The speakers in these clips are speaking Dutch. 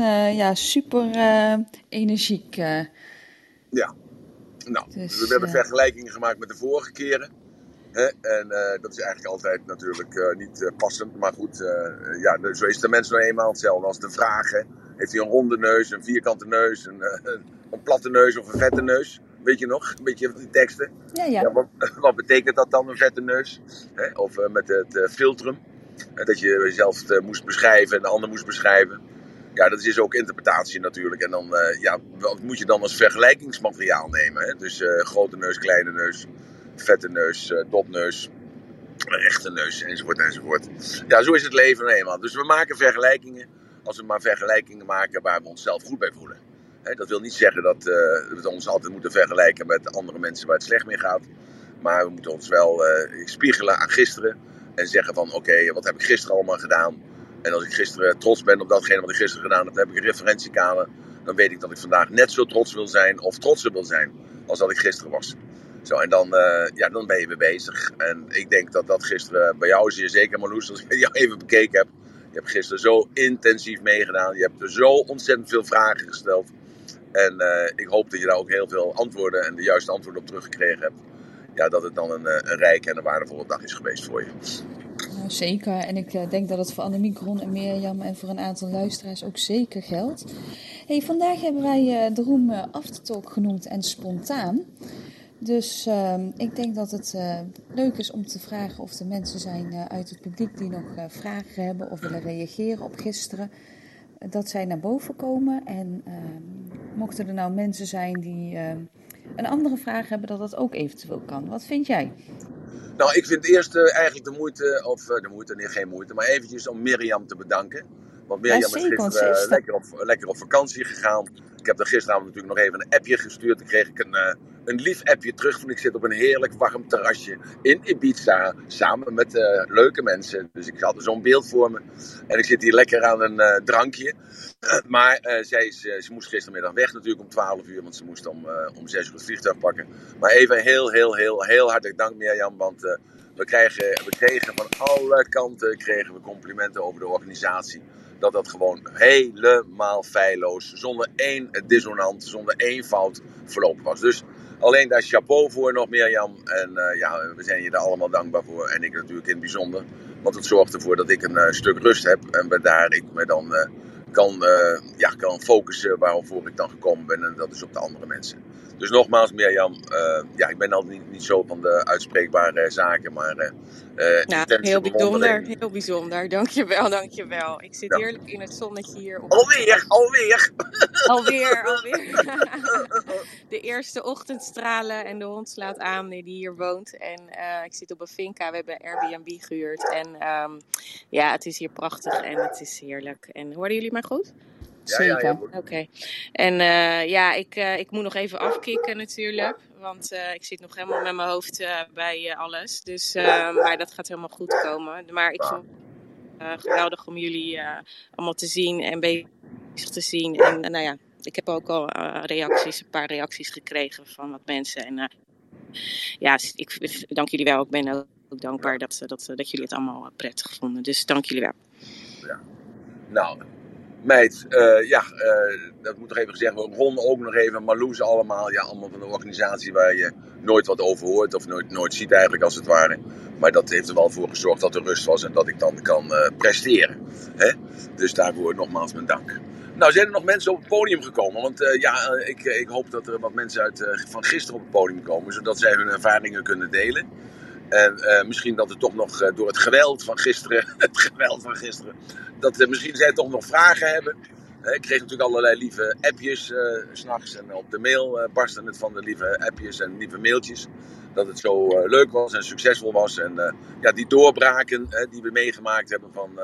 en ja, super energiek. Ja, nou, dus, we hebben vergelijkingen gemaakt met de vorige keren. Hè? En dat is eigenlijk altijd natuurlijk niet passend. Maar goed, ja, zo is de mens nou eenmaal hetzelfde als de vragen. Heeft hij een ronde neus, een vierkante neus, een, een platte neus of een vette neus? Weet je nog? Een beetje die teksten. Ja, ja. ja wat, wat, betekent dat dan, een vette neus? Hè? Of met het filtrum. dat je jezelf moest beschrijven en de ander moest beschrijven. Ja, dat is ook interpretatie natuurlijk. En dan ja, wat moet je dan als vergelijkingsmateriaal nemen? Hè? Dus grote neus, kleine neus, vette neus, dopneus, rechte neus, enzovoort, enzovoort. Ja, zo is het leven nou eenmaal. Dus we maken vergelijkingen als we maar vergelijkingen maken waar we onszelf goed bij voelen dat wil niet zeggen dat we ons altijd moeten vergelijken met andere mensen waar het slecht mee gaat. Maar we moeten ons wel spiegelen aan gisteren. En zeggen van oké, wat heb ik gisteren allemaal gedaan? En als ik gisteren trots ben op datgene wat ik gisteren gedaan heb, heb ik een referentiekader. Dan weet ik dat ik vandaag net zo trots wil zijn of trotser wil zijn als dat ik gisteren was. Zo, en dan, uh, ja, dan ben je weer bezig. En ik denk dat dat gisteren bij jou zeer zeker, Marloes, als ik jou even bekeken heb. Je hebt gisteren zo intensief meegedaan. Je hebt zo ontzettend veel vragen gesteld. En uh, ik hoop dat je daar ook heel veel antwoorden en de juiste antwoorden op teruggekregen hebt. Ja, dat het dan een, eh, een rijke en een waardevolle dag is geweest voor je. Nou, zeker. En ik uh, denk dat het voor Annemie Kron en Mirjam en voor een aantal luisteraars ook zeker geldt. Hey, vandaag hebben wij de room Aftertalk genoemd en spontaan. Dus ehm, ik denk dat het leuk is om te vragen of er mensen zijn uit het publiek die nog vragen hebben of willen reageren op gisteren dat zij naar boven komen. En ehm, mochten er nou mensen zijn die ehm, een andere vraag hebben, dat dat ook eventueel kan. Wat vind jij? Nou, ik vind eerst uh, eigenlijk de moeite, of uh, de moeite, nee, geen moeite, maar eventjes om Mirjam te bedanken. Want Mirjam is gisteren uh, lekker, op, lekker op vakantie gegaan. Ik heb er gisteravond natuurlijk nog even een appje gestuurd. Dan kreeg ik een, uh, een lief appje terug. Van ik zit op een heerlijk warm terrasje in Ibiza. Samen met uh, leuke mensen. Dus ik had zo'n beeld voor me. En ik zit hier lekker aan een drankje. maar zij is, ze moest gistermiddag weg natuurlijk om 12 uur. Want ze moest om, om 6 uur het vliegtuig pakken. Maar even heel, heel, heel, heel hartelijk dank Mirjam. Want we, krijgen, we kregen van alle kanten kregen we complimenten over de organisatie dat dat gewoon helemaal feilloos, zonder één dissonant, zonder één fout verlopen was. Dus alleen daar chapeau voor nog meer, Jan. En ja, we zijn je daar allemaal dankbaar voor. En ik natuurlijk in het bijzonder. Want het zorgt ervoor dat ik een stuk rust heb. En daar ik me dan kan, ja, kan focussen waarvoor ik dan gekomen ben. En dat is op de andere mensen. Dus nogmaals, Mirjam, uh, ja, ik ben altijd niet, niet zo van de uitspreekbare zaken, maar... Uh, nou, heel bijzonder, heel bijzonder. Dankjewel, dankjewel. Ik zit heerlijk in het zonnetje hier. Op alweer, alweer! Alweer, alweer. de eerste ochtendstralen en de hond slaat aan die hier woont. En uh, ik zit op een finca, we hebben Airbnb gehuurd. En um, ja, het is hier prachtig en het is heerlijk. En hoorden jullie mij goed? Zeker. Ja, Oké. En uh, ja, ik, uh, ik moet nog even afkicken natuurlijk. Want uh, ik zit nog helemaal met mijn hoofd bij alles. Dus, maar dat gaat helemaal goed komen. Maar ik vind het geweldig om jullie allemaal te zien en bezig te zien. En nou ja, ik heb ook al reacties, een paar reacties gekregen van wat mensen. En ja, ik dank jullie wel. Ik ben ook dankbaar dat, dat, dat jullie het allemaal prettig vonden. Dus dank jullie wel. Ja. Nou, meid, uh, ja, uh, dat moet nog even gezegd worden. Ron ook nog even, Marloes allemaal. Ja, allemaal van een organisatie waar je nooit wat over hoort of nooit, nooit ziet eigenlijk als het ware. Maar dat heeft er wel voor gezorgd dat er rust was en dat ik dan kan uh, presteren. Hè? Dus daarvoor nogmaals mijn dank. Nou, zijn er nog mensen op het podium gekomen? Want ja, ik, ik hoop dat er wat mensen uit, van gisteren op het podium komen, zodat zij hun ervaringen kunnen delen. En misschien dat er toch nog door het geweld van gisteren, het geweld van gisteren, dat uh, misschien zij toch nog vragen hebben. ik kreeg natuurlijk allerlei lieve appjes s s'nachts en op de mail barsten het van de lieve appjes en lieve mailtjes. Dat het zo leuk was en succesvol was. En ja, die doorbraken die we meegemaakt hebben van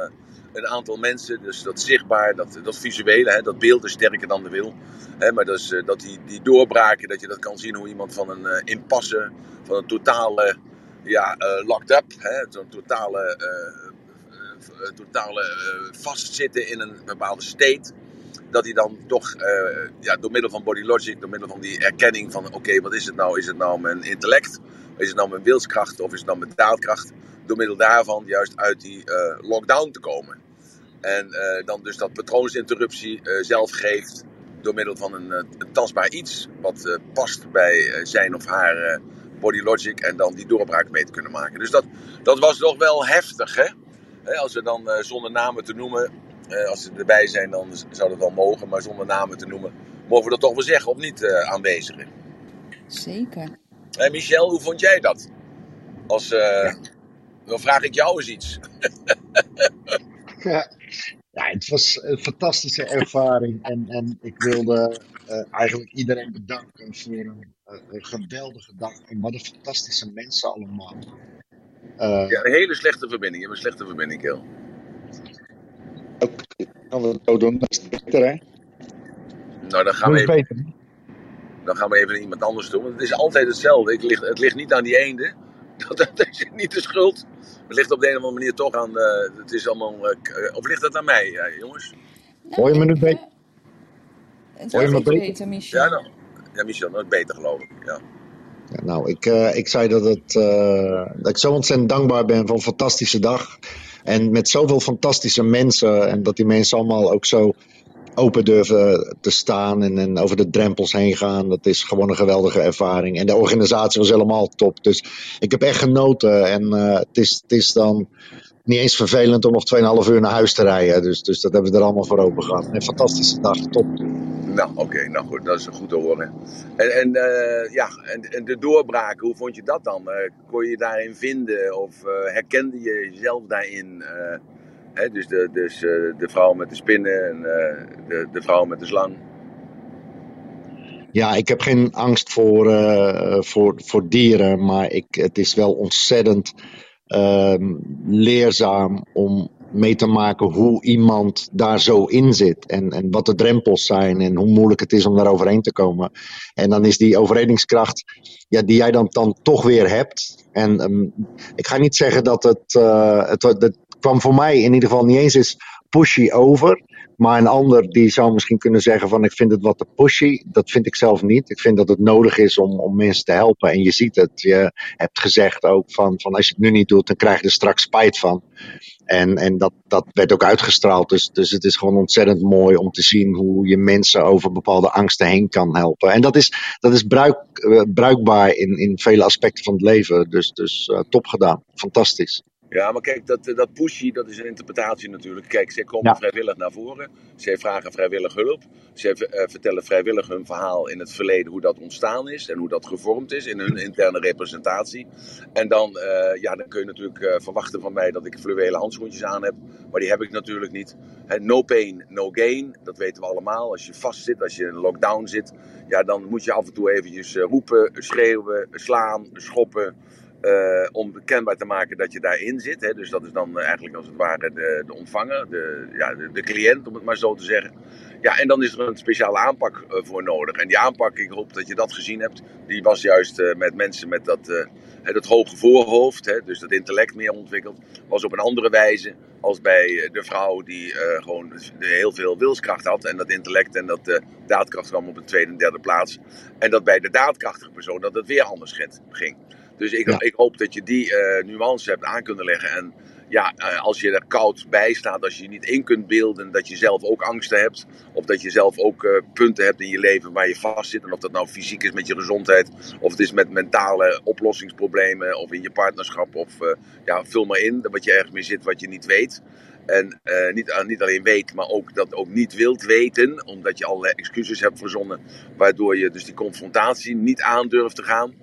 een aantal mensen. Dus dat zichtbaar, dat, dat visuele, hè, dat beeld is sterker dan de wil. Hè, maar is, dat die, die doorbraken, dat je dat kan zien hoe iemand van een impasse, van een totale ja, uh, locked up. Zo'n totale, uh, totale vastzitten in een bepaalde state. Dat hij dan toch ja, door middel van body logic, door middel van die erkenning van oké, wat is het nou? Is het nou mijn intellect? Is het nou mijn wilskracht? Of is het nou mijn daadkracht? Door middel daarvan juist uit die lockdown te komen. En eh, dan dus dat patroonsinterruptie eh, zelf geeft door middel van een, eh, tastbaar iets wat eh, past bij eh, zijn of haar eh, body logic en dan die doorbraak mee te kunnen maken. Dus dat, dat was toch wel heftig, hè? Als we dan eh, zonder namen te noemen, eh, als ze erbij zijn, dan zou dat wel mogen, maar zonder namen te noemen, mogen we dat toch wel zeggen, of niet, eh, aanwezigen? Zeker. Hé, Michel, hoe vond jij dat? Als, eh, Dan vraag ik jou eens iets. Ja, ja, het was een fantastische ervaring. En, en ik wilde eh, eigenlijk iedereen bedanken voor een, eh, een geweldige dag. En wat een fantastische mensen allemaal. Eh, Ja, een hele slechte verbinding. Je hebt een slechte verbinding, Keel. kan we het zo doen? Dat is beter, hè? Nou, dan gaan, we even, beter. dan gaan we even naar iemand anders toe. Want het is altijd hetzelfde. Ik lig, het ligt niet aan die eenden. Dat, dat is niet de schuld. Het ligt op de een of andere manier toch aan... eh, het is allemaal... eh, of ligt dat aan mij, jongens? Hoor je me nu beter? Het Hoor je wordt me iets beter? beter, Michel. Ja, nou. Ja, Michel, dat is beter geloof ik. Ja. Nou, ik, eh, ik zei dat, het, eh, dat ik zo ontzettend dankbaar ben voor een fantastische dag. En met zoveel fantastische mensen. En dat die mensen allemaal ook zo open durven te staan en, en over de drempels heen gaan. Dat is gewoon een geweldige ervaring. En de organisatie was helemaal top. Dus ik heb echt genoten. En eh, het, is, het is dan niet eens vervelend om nog 2,5 uur naar huis te rijden. Dus, dus dat hebben we er allemaal voor open gehad. Een fantastische dag, top. Nou, oké. nou goed, dat is goed te horen. En, en, eh, ja, en, de doorbraak, hoe vond je dat dan? Eh, kon je je daarin vinden? Of eh, herkende je jezelf daarin? Hè, dus de, dus de vrouw met de spinnen en de, de vrouw met de slang. Ja, ik heb geen angst voor, voor, voor dieren, maar ik, het is wel ontzettend ehm, leerzaam om mee te maken hoe iemand daar zo in zit. En, en wat de drempels zijn en hoe moeilijk het is om daar overheen te komen. En dan is die overredingskracht ja, die jij dan, dan toch weer hebt. En ehm, ik ga niet zeggen dat het, eh, het, het kwam voor mij in ieder geval niet eens eens pushy over. Maar een ander die zou misschien kunnen zeggen van ik vind het wat te pushy. Dat vind ik zelf niet. Ik vind dat het nodig is om, om mensen te helpen. En je ziet het. Je hebt gezegd ook van, van als je het nu niet doet, dan krijg je er straks spijt van. En, en dat, dat werd ook uitgestraald. Dus, dus het is gewoon ontzettend mooi om te zien hoe je mensen over bepaalde angsten heen kan helpen. En dat is, dat is bruik, eh, bruikbaar in, in vele aspecten van het leven. Dus, dus eh, top gedaan. Fantastisch. Ja, maar kijk, dat, eh, dat pushy, dat is een interpretatie natuurlijk. Kijk, zij komen Ja. vrijwillig naar voren. Zij vragen vrijwillig hulp. Zij eh, vertellen vrijwillig hun verhaal in het verleden, hoe dat ontstaan is en hoe dat gevormd is in hun interne representatie. En dan, eh, ja, dan kun je natuurlijk verwachten van mij dat ik fluwelen handschoentjes aan heb. Maar die heb ik natuurlijk niet. No pain, no gain. Dat weten we allemaal. Als je vast zit, als je in een lockdown zit, ja, dan moet je af en toe eventjes roepen, schreeuwen, slaan, schoppen. Eh, om kenbaar te maken dat je daarin zit. Hè. Dus dat is dan eh, eigenlijk als het ware de, de ontvanger, de, ja, de, cliënt, om het maar zo te zeggen. Ja, en dan is er een speciale aanpak eh, voor nodig. En die aanpak, ik hoop dat je dat gezien hebt, die was juist met mensen met dat, dat hoge voorhoofd, hè, dus dat intellect meer ontwikkeld, was op een andere wijze als bij de vrouw die gewoon heel veel wilskracht had. En dat intellect en dat daadkracht kwam op een tweede en derde plaats. En dat bij de daadkrachtige persoon dat het weer anders ging. Dus ik, Ja. ik hoop dat je die eh, nuance hebt aan kunnen leggen. En ja, eh, als je er koud bij staat, als je je niet in kunt beelden dat je zelf ook angsten hebt. Of dat je zelf ook eh, punten hebt in je leven waar je vast zit. En of dat nou fysiek is met je gezondheid. Of het is met mentale oplossingsproblemen. Of in je partnerschap. Of ja, vul maar in wat je ergens mee zit wat je niet weet. En niet, niet alleen weet, maar ook dat ook niet wilt weten. Omdat je allerlei excuses hebt verzonnen. Waardoor je dus die confrontatie niet aandurft te gaan.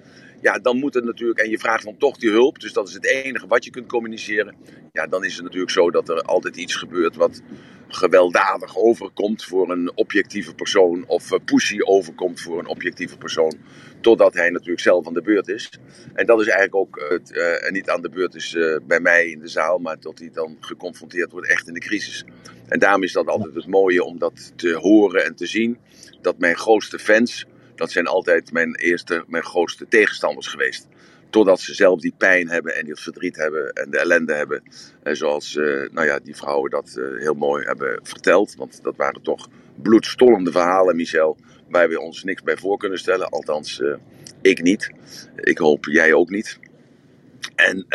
Ja, dan moet het natuurlijk, en je vraagt dan toch die hulp, dus dat is het enige wat je kunt communiceren. Ja, dan is het natuurlijk zo dat er altijd iets gebeurt wat gewelddadig overkomt voor een objectieve persoon. Of eh, pushy overkomt voor een objectieve persoon. Totdat hij natuurlijk zelf aan de beurt is. En dat is eigenlijk ook het, eh, niet aan de beurt is eh, bij mij in de zaal, maar tot hij dan geconfronteerd wordt echt in de crisis. En daarom is dat altijd het mooie om dat te horen en te zien. Dat mijn grootste fans, dat zijn altijd mijn eerste, mijn grootste tegenstanders geweest. Totdat ze zelf die pijn hebben en die verdriet hebben en de ellende hebben. En zoals eh, nou ja, die vrouwen dat eh, heel mooi hebben verteld. Want dat waren toch bloedstollende verhalen, Michel. Waar we ons niks bij voor kunnen stellen. Althans, eh, ik niet. Ik hoop jij ook niet. En,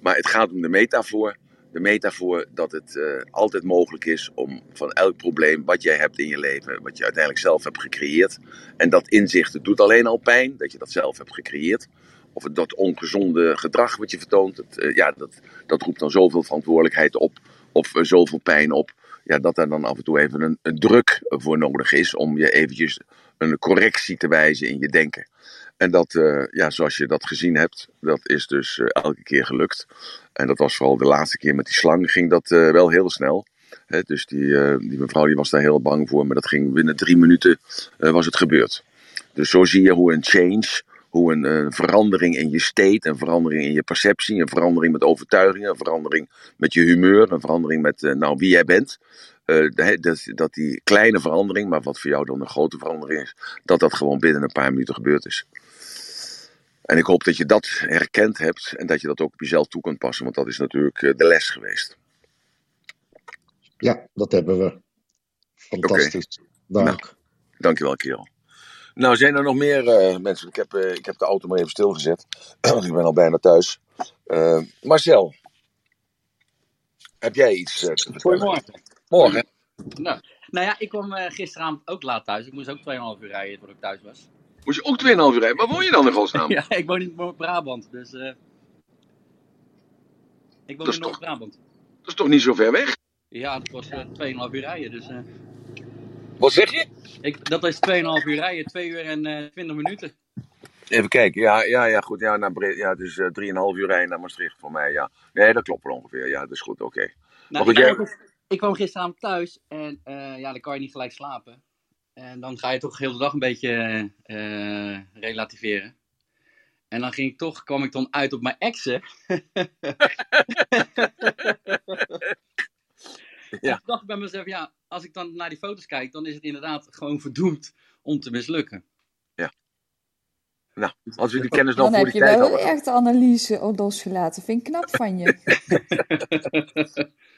maar het gaat om de metafoor. De metafoor dat het uh, altijd mogelijk is om van elk probleem wat jij hebt in je leven, wat je uiteindelijk zelf hebt gecreëerd, en dat inzicht doet alleen al pijn dat je dat zelf hebt gecreëerd, of dat ongezonde gedrag wat je vertoont, uh, ja, dat, dat roept dan zoveel verantwoordelijkheid op, of uh, zoveel pijn op, ja, dat er dan af en toe even een, een druk voor nodig is om je eventjes een correctie te wijzen in je denken. En dat, uh, ja, zoals je dat gezien hebt, dat is dus uh, elke keer gelukt. En dat was vooral de laatste keer met die slang, ging dat uh, wel heel snel. He, dus die, die mevrouw die was daar heel bang voor, maar dat ging binnen drie minuten was het gebeurd. Dus zo zie je hoe een change, hoe een, verandering in je state, een verandering in je perceptie, een verandering met overtuigingen, een verandering met je humeur, een verandering met nou, wie jij bent. Dat, dat die kleine verandering, maar wat voor jou dan een grote verandering is, dat dat gewoon binnen een paar minuten gebeurd is. En ik hoop dat je dat herkend hebt en dat je dat ook op jezelf toe kunt passen, want dat is natuurlijk de les geweest. Ja, dat hebben we. Fantastisch. Okay. Dank. Nou, dankjewel, kerel. Nou, zijn er nog meer uh, mensen? Ik heb, uh, ik heb de auto maar even stilgezet, want ik ben al bijna thuis. Uh, Marcel, heb jij iets te vertellen? Goedemorgen. Morgen. Nou, nou ja, ik kwam gisteravond ook laat thuis. Ik moest ook 2,5 uur rijden voordat ik thuis was. Moest je ook 2,5 uur rijden? Waar woon je dan in godsnaam? ja, ik woon in Noord-Brabant, dus... Uh... Ik woon in Noord-Brabant. Dat is toch niet zo ver weg? Ja, dat was uh, 2,5 uur rijden, dus... Uh... Wat zeg je? Ik, dat is 2,5 uur rijden, 2 uur en uh, 20 minuten. Even kijken, ja, ja, ja goed. Ja, naar Bre ja, het is uh, 3,5 uur rijden naar Maastricht voor mij, ja. Nee, dat klopt wel ongeveer, ja, dat is goed, oké. Okay. Nou, ik, jij... kwam, ik kwam gisteravond thuis en uh, ja, dan kan je niet gelijk slapen. En dan ga je toch heel de dag een beetje uh, relativeren. En dan ging ik toch, kwam ik dan uit op mijn exen. ja. Ik dacht bij mezelf, ja, als ik dan naar die foto's kijk, dan is het inderdaad gewoon verdoemd om te mislukken. Ja. Nou, als we die kennis nog voor die tijd hadden. Dan heb je wel een echte analyse losgelaten. Vind ik knap van je.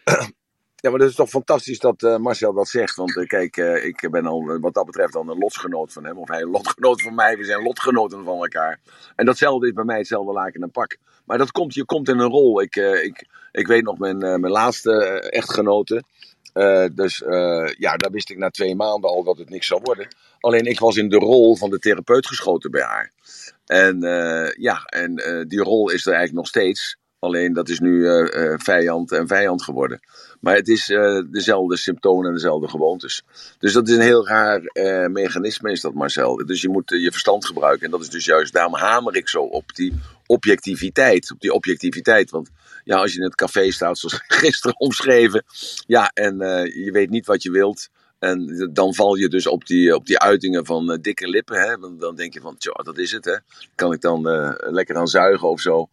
Ja, maar dat is toch fantastisch dat uh, Marcel dat zegt. Want uh, kijk, uh, ik ben al wat dat betreft dan een lotgenoot van hem. Of hij een lotgenoot van mij. We zijn lotgenoten van elkaar. En datzelfde is bij mij hetzelfde laken en pak. Maar dat komt, je komt in een rol. Ik, ik, ik weet nog mijn, mijn laatste echtgenote. dus ja, daar wist ik na twee maanden al dat het niks zou worden. Alleen ik was in de rol van de therapeut geschoten bij haar. En ja, en die rol is er eigenlijk nog steeds. Alleen dat is nu vijand en vijand geworden. Maar het is uh, dezelfde symptomen en dezelfde gewoontes. Dus dat is een heel raar mechanisme, is dat Marcel. Dus je moet je verstand gebruiken. En dat is dus juist, daarom hamer ik zo op die objectiviteit. Op die objectiviteit. Want ja, als je in het café staat, zoals gisteren omschreven. Ja, en je weet niet wat je wilt. En dan val je dus op die, op die uitingen van uh, dikke lippen. Hè? Dan, dan denk je van, tja, dat is het. Hè? Kan ik dan uh, lekker aan zuigen of zo.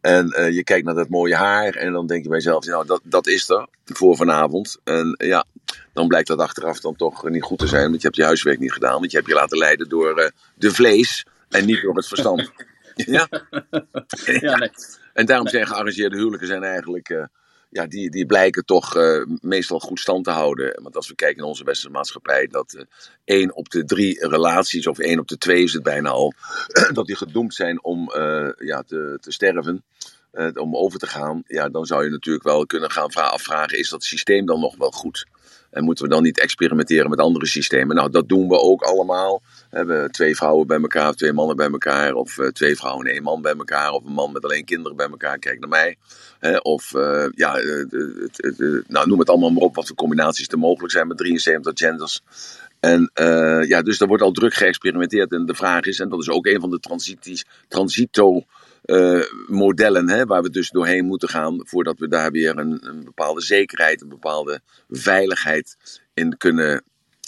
En uh, je kijkt naar dat mooie haar. En dan denk je bij jezelf, nou, dat, dat is er voor vanavond. En ja, dan blijkt dat achteraf dan toch niet goed te zijn. Want je hebt je huiswerk niet gedaan. Want je hebt je laten leiden door de vlees. En niet door het verstand. ja? ja nee. En daarom zijn gearrangeerde huwelijken zijn eigenlijk ja, die, die blijken toch uh, meestal goed stand te houden. Want als we kijken in onze westerse maatschappij, dat uh, één op de drie relaties, of één op de twee is het bijna al, dat die gedoemd zijn om uh, ja, te, te sterven. om over te gaan, ja, dan zou je natuurlijk wel kunnen gaan afvragen: is dat systeem dan nog wel goed? En moeten we dan niet experimenteren met andere systemen? Nou, dat doen we ook allemaal. We hebben twee vrouwen bij elkaar, of twee mannen bij elkaar, of uh, twee vrouwen en één man bij elkaar, of een man met alleen kinderen bij elkaar. Kijk naar mij. of uh, ja, uh, nou, noem het allemaal maar op wat voor combinaties er mogelijk zijn met 73 genders. En ja, dus er wordt al druk geëxperimenteerd. En de vraag is, en dat is ook een van de transities, transito uh, modellen, hè, waar we dus doorheen moeten gaan voordat we daar weer een, een bepaalde zekerheid, een bepaalde veiligheid in kunnen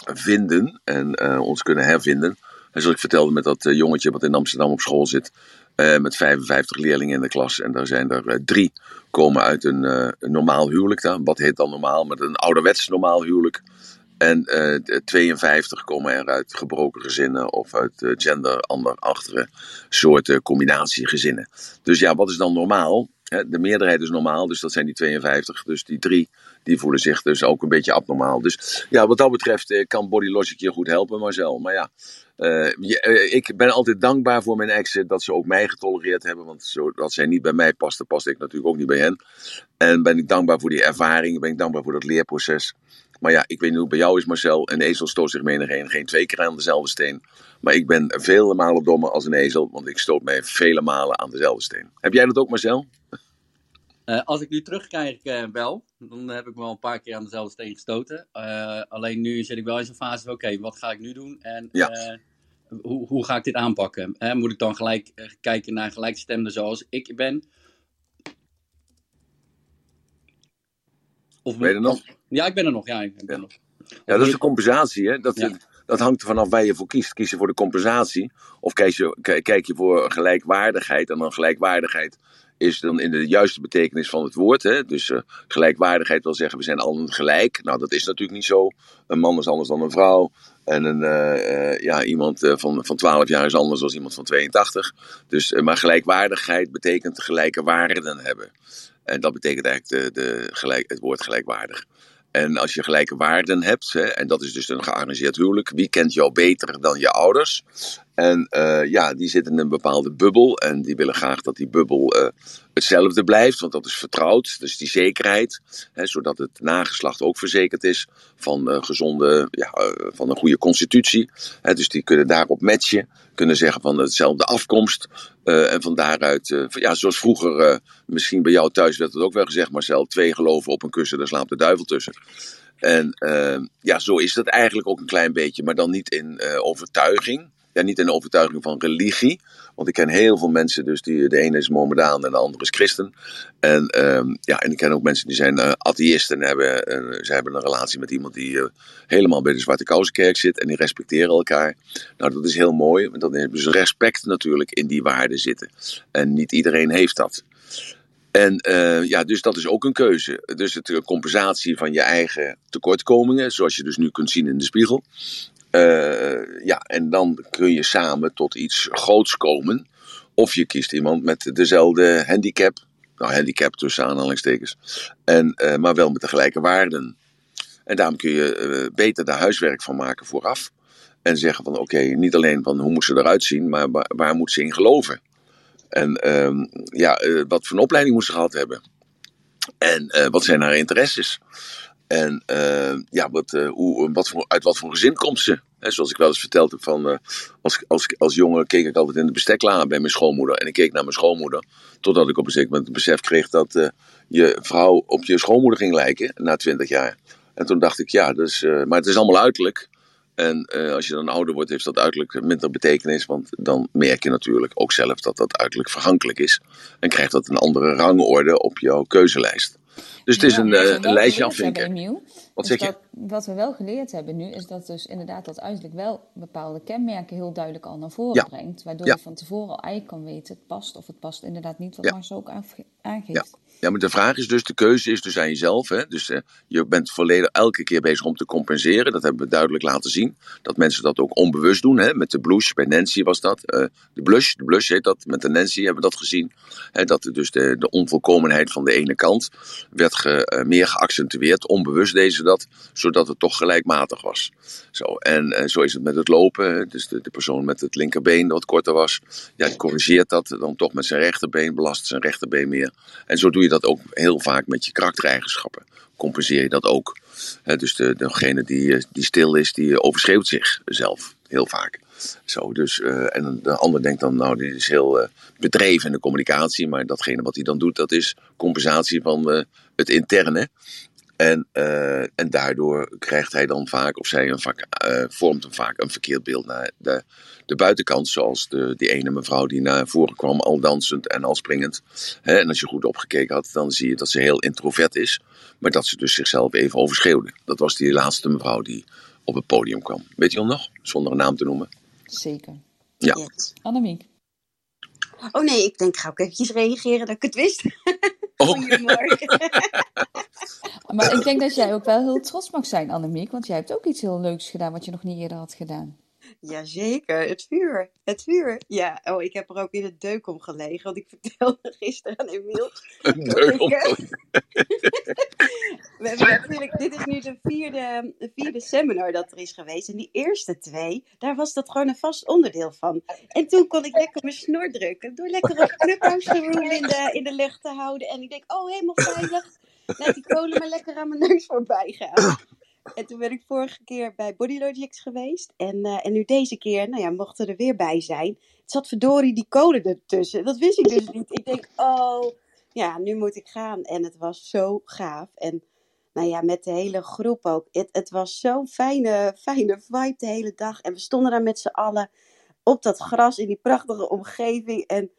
vinden en uh, ons kunnen hervinden. En zoals ik vertelde met dat uh, jongetje wat in Amsterdam op school zit, met 55 leerlingen in de klas. En daar zijn er drie komen uit een, een normaal huwelijk. Dan. Wat heet dan normaal? Met een ouderwets normaal huwelijk. En uh, 52 komen er uit gebroken gezinnen of uit uh, gender andere soorten combinatiegezinnen. Dus ja, wat is dan normaal? De meerderheid is normaal, dus dat zijn die 52. Dus die drie die voelen zich dus ook een beetje abnormaal. Dus ja, wat dat betreft eh, kan Body Logic je goed helpen, Marcel. Maar ja, eh, eh, ik ben altijd dankbaar voor mijn exen dat ze ook mij getolereerd hebben. Want zodat zij niet bij mij paste, paste ik natuurlijk ook niet bij hen. En ben ik dankbaar voor die ervaring, ben ik dankbaar voor dat leerproces. Maar ja, ik weet niet hoe het bij jou is, Marcel. Een ezel stoot zich menig een, geen twee keer aan dezelfde steen. Maar ik ben vele malen dommer als een ezel, want ik stoot mij vele malen aan dezelfde steen. Heb jij dat ook, Marcel? Eh, als ik nu terugkijk eh, wel, dan heb ik me wel een paar keer aan dezelfde steen gestoten. Eh, alleen nu zit ik wel in zo'n fase van, oké, wat ga ik nu doen? En Ja. hoe, hoe ga ik dit aanpakken? Moet ik dan gelijk kijken naar gelijkstemden zoals ik ben? Of Ben je er nog? Ja, ik ben er nog. Ja, ik ben nog. Ja, dat is de compensatie. Hè? Dat, Ja. dat hangt er vanaf waar je voor kiest. Kies je voor de compensatie of kijk je, kijk je voor gelijkwaardigheid? En dan gelijkwaardigheid is dan in de juiste betekenis van het woord. Hè? Dus eh, gelijkwaardigheid wil zeggen we zijn allen gelijk. Nou, dat is natuurlijk niet zo. Een man is anders dan een vrouw. En een, eh, eh, ja, iemand van, van 12 jaar is anders dan iemand van 82. Dus, maar gelijkwaardigheid betekent gelijke waarden hebben. En dat betekent eigenlijk de, de gelijk, het woord gelijkwaardig. En als je gelijke waarden hebt, hè, en dat is dus een gearrangeerd huwelijk, wie kent jou beter dan je ouders? En eh, ja, die zitten in een bepaalde bubbel en die willen graag dat die bubbel eh, hetzelfde blijft, want dat is vertrouwd. Dus die zekerheid, hè, zodat het nageslacht ook verzekerd is van eh, gezonde, ja, van een goede constitutie. Hè, dus die kunnen daarop matchen, kunnen zeggen van hetzelfde afkomst. en van daaruit, ja, zoals vroeger, misschien bij jou thuis werd het ook wel gezegd, Marcel, twee geloven op een kussen, daar slaapt de duivel tussen. En ja, zo is dat eigenlijk ook een klein beetje, maar dan niet in overtuiging. Ja, niet in de overtuiging van religie. Want ik ken heel veel mensen, dus die, de ene is Mohammedaan en de andere is christen. En, ehm, ja, en ik ken ook mensen die zijn eh atheïsten en hebben, ze hebben een relatie met iemand die eh, helemaal bij de Zwarte Kousenkerk zit. En die respecteren elkaar. Nou, dat is heel mooi, want dan hebben ze respect natuurlijk in die waarden zitten. En niet iedereen heeft dat. En eh, ja, dus dat is ook een keuze. Dus eh, compensatie van je eigen tekortkomingen, zoals je dus nu kunt zien in de spiegel. Eh, ja, en dan kun je samen tot iets groots komen. Of je kiest iemand met dezelfde handicap. Nou, handicap tussen aanhalingstekens. En, eh, maar wel met de gelijke waarden. En daarom kun je eh, beter daar huiswerk van maken vooraf. En zeggen van oké, niet alleen van hoe moet ze eruit zien, maar waar, moet ze in geloven? En ehm, ja, wat voor een opleiding moet ze gehad hebben? En wat zijn haar interesses? En eh, ja, wat, eh, hoe, wat uit wat voor gezin komt ze? Zoals ik wel eens verteld heb, van, eh, als, als, als jongen keek ik altijd in de bestekla bij mijn schoonmoeder. En ik keek naar mijn schoonmoeder. Totdat ik op een zeker moment het besef kreeg dat je vrouw op je schoonmoeder ging lijken na twintig jaar. En toen dacht ik, ja, dus, maar het is allemaal uiterlijk. En als je dan ouder wordt, heeft dat uiterlijk minder betekenis. Want dan merk je natuurlijk ook zelf dat dat uiterlijk vergankelijk is. En krijgt dat een andere rangorde op jouw keuzelijst. Dus het is Ja, een, eh, een lijstje afvinken. Wat zeg je? wat we wel geleerd hebben nu, is dat dus inderdaad dat uiterlijk wel bepaalde kenmerken heel duidelijk al naar voren Ja. brengt. Waardoor Ja. je van tevoren al eigenlijk kan weten, het past of het past inderdaad niet, wat. Marcel ook aange- aangeeft. Ja. Maar de vraag is dus, de keuze is dus aan jezelf. Hè? Dus eh, je bent volledig elke keer bezig om te compenseren. Dat hebben we duidelijk laten zien. Dat mensen dat ook onbewust doen. Hè? Met de blush, bij Nancy was dat. eh, de blush, de blush heet dat. Met de Nancy hebben we dat gezien. Hè? Dat dus de, de onvolkomenheid van de ene kant werd eh, meer geaccentueerd. Onbewust deden ze dat, zodat het toch gelijkmatig was. Zo, en zo is het met het lopen. Dus de, de persoon met het linkerbeen dat korter was. Ja, corrigeert dat dan toch met zijn rechterbeen. Belast zijn rechterbeen meer. En zo doe je dat ook heel vaak met je karaktereigenschappen. Compenseer je dat ook. Dus de, degene die, eh, die stil is, die overschreeuwt zichzelf heel vaak. Zo, dus, eh, en de ander denkt dan, nou, die is heel eh, bedreven in de communicatie. Maar datgene wat hij dan doet, dat is compensatie van het interne. En, eh, en daardoor krijgt hij dan vaak, of zij vaak, eh, vormt hem vaak een verkeerd beeld naar de, de buitenkant. Zoals de, die ene mevrouw die naar voren kwam, al dansend en al springend. Hè, en als je goed opgekeken had, dan zie je dat ze heel introvert is. Maar dat ze dus zichzelf even overschreeuwde. Dat was die laatste mevrouw die op het podium kwam. Weet je hem nog? Zonder een naam te noemen. Zeker. Ja. Yes. Annemiek. Oh nee, ik denk, ga ik eventjes reageren dat ik het wist. Oh. Goedemorgen. Maar ik denk dat jij ook wel heel trots mag zijn, Annemiek, want jij hebt ook iets heel leuks gedaan wat je nog niet eerder had gedaan. Jazeker, het vuur. Het vuur. Ja, oh, ik heb er ook in de deuk om gelegen. Want ik vertelde gisteren aan Emiel. Een deuk om- we hebben natuurlijk, dit is nu de vierde, de vierde seminar dat er is geweest. En die eerste twee, daar was dat gewoon een vast onderdeel van. En toen kon ik lekker mijn snor drukken. Door lekker op Clubhouse in de, in de lucht te houden. En ik denk, oh helemaal veilig. Laat die kolen maar lekker aan mijn neus voorbij gaan. En toen ben ik vorige keer bij Bodylogics geweest. En, eh, en nu deze keer, nou ja, mochten er weer bij zijn. Het zat verdorie die kolen ertussen. Dat wist ik dus niet. Ik denk, oh, ja, nu moet ik gaan. En het was zo gaaf. En nou ja, met de hele groep ook. Het, het was zo'n fijne, fijne vibe de hele dag. En we stonden daar met z'n allen op dat gras in die prachtige omgeving. En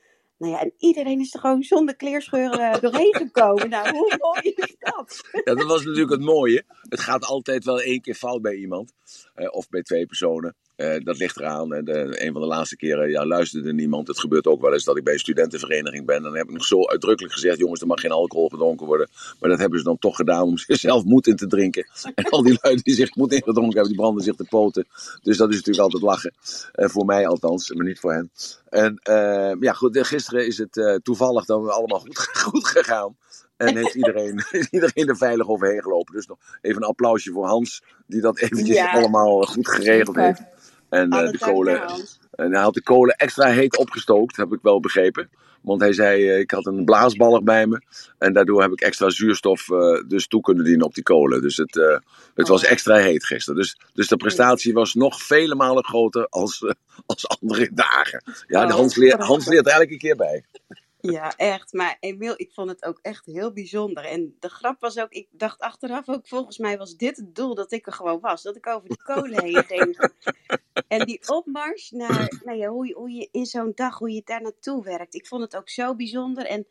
nou en iedereen is er gewoon zonder kleerscheuren doorheen gekomen. Nou, hoe mooi is dat? Ja, dat was natuurlijk het mooie. Het gaat altijd wel één keer fout bij iemand. eh, of bij twee personen. Eh, dat ligt eraan. En de, een van de laatste keren ja, luisterde niemand. Het gebeurt ook wel eens dat ik bij een studentenvereniging ben. En dan heb ik nog zo uitdrukkelijk gezegd: jongens, er mag geen alcohol gedronken worden. Maar dat hebben ze dan toch gedaan om zichzelf moed in te drinken. En al die lui die zich moed ingedronken hebben, die branden zich te poten. Dus dat is natuurlijk altijd lachen. Eh, voor mij althans, maar niet voor hen. En eh, ja, goed, eh, gisteren is het eh, toevallig dan allemaal goed, goed gegaan. En heeft iedereen, is iedereen er veilig overheen gelopen. Dus nog even een applausje voor Hans, die dat eventjes Ja. allemaal goed geregeld heeft. En eh, Alle de kolen, en hij had de kolen extra heet opgestookt, heb ik wel begrepen. Want hij zei, eh, ik had een blaasballig bij me. En daardoor heb ik extra zuurstof eh, dus toe kunnen dienen op die kolen. Dus het, eh, het was Oh. extra heet gisteren. Dus, dus de prestatie was nog vele malen groter als, eh, als andere dagen. Ja, de Oh, Hans, leert. Hans leert er elke keer bij. Ja, echt. Maar Emiel, ik vond het ook echt heel bijzonder. En de grap was ook, ik dacht achteraf ook, volgens mij was dit het doel dat ik er gewoon was. Dat ik over die kolen heen ging. En die opmars naar, nou ja, hoe, je, hoe je in zo'n dag, hoe je daar naartoe werkt. Ik vond het ook zo bijzonder. En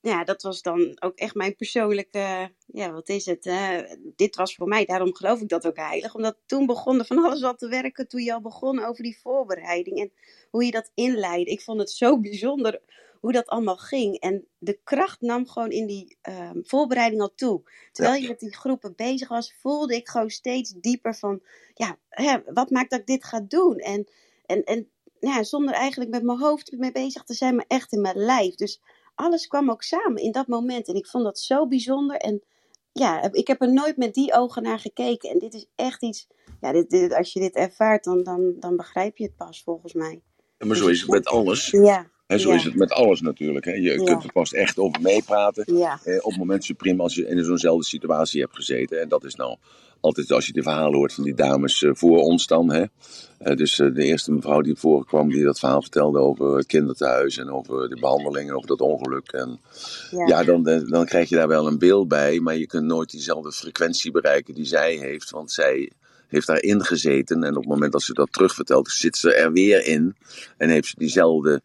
ja, dat was dan ook echt mijn persoonlijke, ja, wat is het? hè? dit was voor mij, daarom geloof ik dat ook heilig. Omdat toen begon er van alles al te werken, toen je al begon over die voorbereiding. En hoe je dat inleidde. Ik vond het zo bijzonder hoe dat allemaal ging. En de kracht nam gewoon in die ehm, voorbereiding al toe. Terwijl je met die groepen bezig was, voelde ik gewoon steeds dieper van, ja, hè, wat maakt dat ik dit ga doen? En, en, en ja, zonder eigenlijk met mijn hoofd mee bezig te zijn, maar echt in mijn lijf. Dus alles kwam ook samen in dat moment. En ik vond dat zo bijzonder. En ja, ik heb er nooit met die ogen naar gekeken. En dit is echt iets, ja, dit, dit- als je dit ervaart, dan, dan, dan begrijp je het pas volgens mij. Maar zo is het met alles. Ja, Zo Ja. is het met alles natuurlijk. Hè. Je Ja. kunt er pas echt over meepraten. ja, Eh, op het moment supreme als je in zo'nzelfde situatie hebt gezeten. En dat is nou altijd als je de verhalen hoort van die dames eh, voor ons dan. Hè. Eh, dus eh, de eerste mevrouw die voorkwam die dat verhaal vertelde over het kinderthuis en over de behandeling en over dat ongeluk. En ja, dan, dan krijg je daar wel een beeld bij, maar je kunt nooit diezelfde frequentie bereiken die zij heeft. Want zij heeft daarin gezeten en op het moment dat ze dat terugvertelt, zit ze er weer in. En heeft ze diezelfde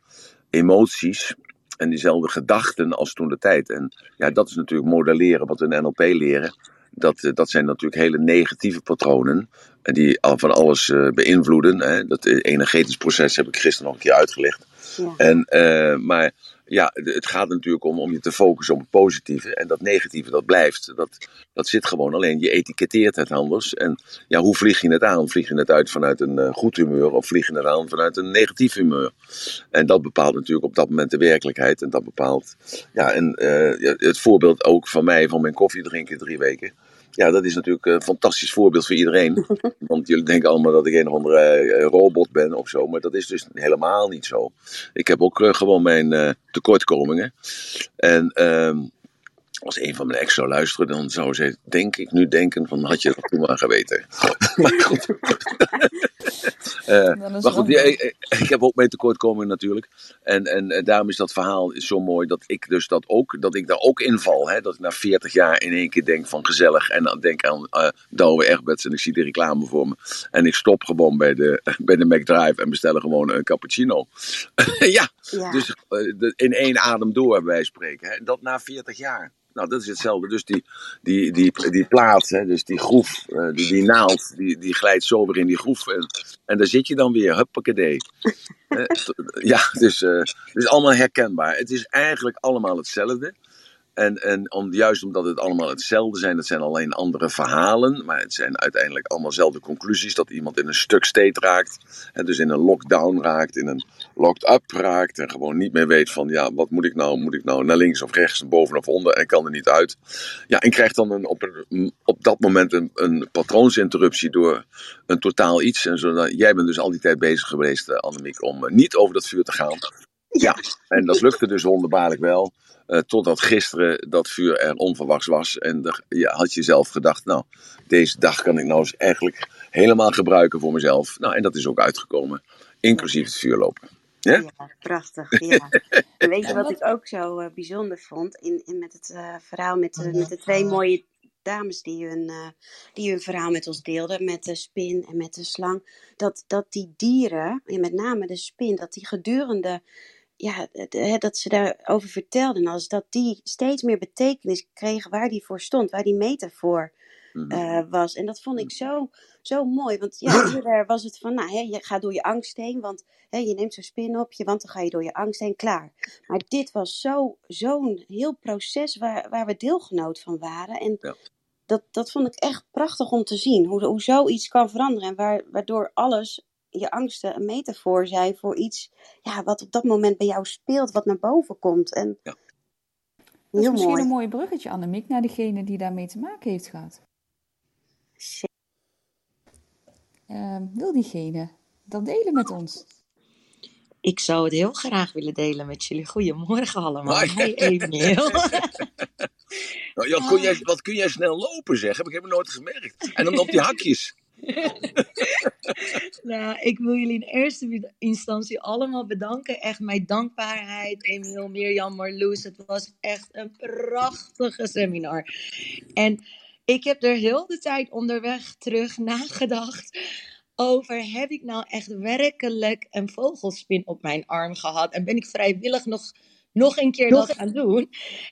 emoties en diezelfde gedachten als toen de tijd. En ja, dat is natuurlijk modelleren wat we in NLP leren. Dat, eh, dat zijn natuurlijk hele negatieve patronen. En die al van alles eh, beïnvloeden. Hè. Dat eh, energetisch proces heb ik gisteren nog een keer uitgelegd. ja. En, eh, maar ja, het gaat natuurlijk om, om je te focussen op het positieve. En dat negatieve, dat blijft. Dat, dat zit gewoon. Alleen je etiketteert het anders. En ja, hoe vlieg je het aan? Vlieg je het uit vanuit een eh, goed humeur of vlieg je het aan vanuit een negatief humeur? En dat bepaalt natuurlijk op dat moment de werkelijkheid. En dat bepaalt, ja, en eh, het voorbeeld ook van mij, van mijn koffie drinken drie weken. Ja, dat is natuurlijk een fantastisch voorbeeld voor iedereen. Want jullie denken allemaal dat ik een of andere eh, robot ben of zo. Maar dat is dus helemaal niet zo. Ik heb ook eh, gewoon mijn eh, tekortkomingen. En ehm, als een van mijn ex zou luisteren, dan zou ze, denk ik, nu denken van had je dat toen maar geweten. maar goed. Eh, maar goed, ja, mooi. ik, ik heb ook mijn tekortkomingen natuurlijk. En, en, en daarom is dat verhaal zo mooi dat ik dus dat ook, dat ik daar ook inval. Hè? Dat ik na 40 jaar in één keer denk van gezellig. En dan denk aan eh Douwe Egberts en ik zie de reclame voor me. En ik stop gewoon bij de, bij de McDrive en bestel gewoon een cappuccino. ja, ja. dus eh, de- in één adem door, bij wijze van spreken. Hè? Dat na 40 jaar. Nou, dat is hetzelfde. Dus die, die, die, die plaat, hè, dus die groef, eh, die, die naald, die, die glijdt zo weer in die groef. En, en daar zit je dan weer, huppakee. Eh, ja, dus, eh, het is allemaal herkenbaar. Het is eigenlijk allemaal hetzelfde. En, en om, juist omdat het allemaal hetzelfde zijn, het zijn alleen andere verhalen, maar het zijn uiteindelijk allemaal dezelfde conclusies. Dat iemand in een stuk state raakt, en dus in een lockdown raakt, in een locked-up raakt en gewoon niet meer weet van, ja, wat moet ik nou? Moet ik nou naar links of rechts, boven of onder en kan er niet uit. Ja, en krijgt dan een, op, een, op dat moment een, een patroonsinterruptie door een totaal iets. En zodat, jij bent dus al die tijd bezig geweest, uh, Annemiek, om uh, niet over dat vuur te gaan. Ja, en dat lukte dus wonderbaarlijk wel. Uh, totdat gisteren dat vuur er onverwachts was. En de, je had jezelf gedacht, nou, deze dag kan ik nou eens eigenlijk helemaal gebruiken voor mezelf. Nou, en dat is ook uitgekomen, inclusief het vuurlopen. Ja? ja, prachtig. Ja. en weet je wat ik ook zo uh, bijzonder vond? In, in met het uh, verhaal met, de, met de twee mooie dames die hun, uh, die hun verhaal met ons deelden, met de spin en met de slang. Dat, dat die dieren, en met name de spin, dat die gedurende ja, dat ze daarover vertelden, als dat die steeds meer betekenis kregen waar die voor stond, waar die metafoor uh, was. En dat vond ik zo, zo mooi. Want ja, eerder was het van, nou, hè, je gaat door je angst heen, want hè, je neemt zo'n spin op je, want dan ga je door je angst heen, klaar. Maar dit was zo'n zo heel proces waar, waar we deelgenoot van waren. En Ja. dat, dat vond ik echt prachtig om te zien, hoe, hoe zoiets kan veranderen. En waar, waardoor alles, je angsten, een metafoor zijn voor iets ja, wat op dat moment bij jou speelt, wat naar boven komt. En Ja. Dat is heel misschien mooi. een mooi bruggetje, Annemiek, naar degene die daarmee te maken heeft gehad. Ehm, wil diegene dat delen met ons? Ik zou het heel graag willen delen met jullie. Goedemorgen allemaal. Hoi. Hey Emiel. Nou, Jan, kun jij, wat kun jij snel lopen, zeg? Heb ik helemaal nooit gemerkt. En dan op die hakjes. nou, ik wil jullie in eerste instantie allemaal bedanken. Echt mijn dankbaarheid. Emiel, Mirjam, Marloes. Het was echt een prachtige seminar. En ik heb er heel de tijd onderweg terug nagedacht over heb ik nou echt werkelijk een vogelspin op mijn arm gehad en ben ik vrijwillig nog, nog een keer dat gaan doen.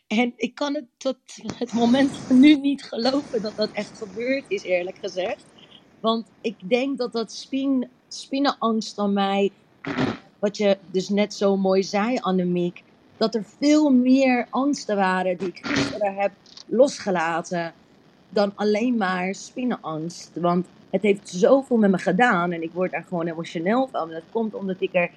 En ik kan het tot het moment van nu niet geloven dat dat echt gebeurd is, eerlijk gezegd. Want ik denk dat dat spin, spinnenangst van mij, wat je dus net zo mooi zei, Annemiek, dat er veel meer angsten waren die ik gisteren heb losgelaten dan alleen maar spinnenangst. Want het heeft zoveel met me gedaan en ik word daar gewoon emotioneel van. Dat komt omdat ik er.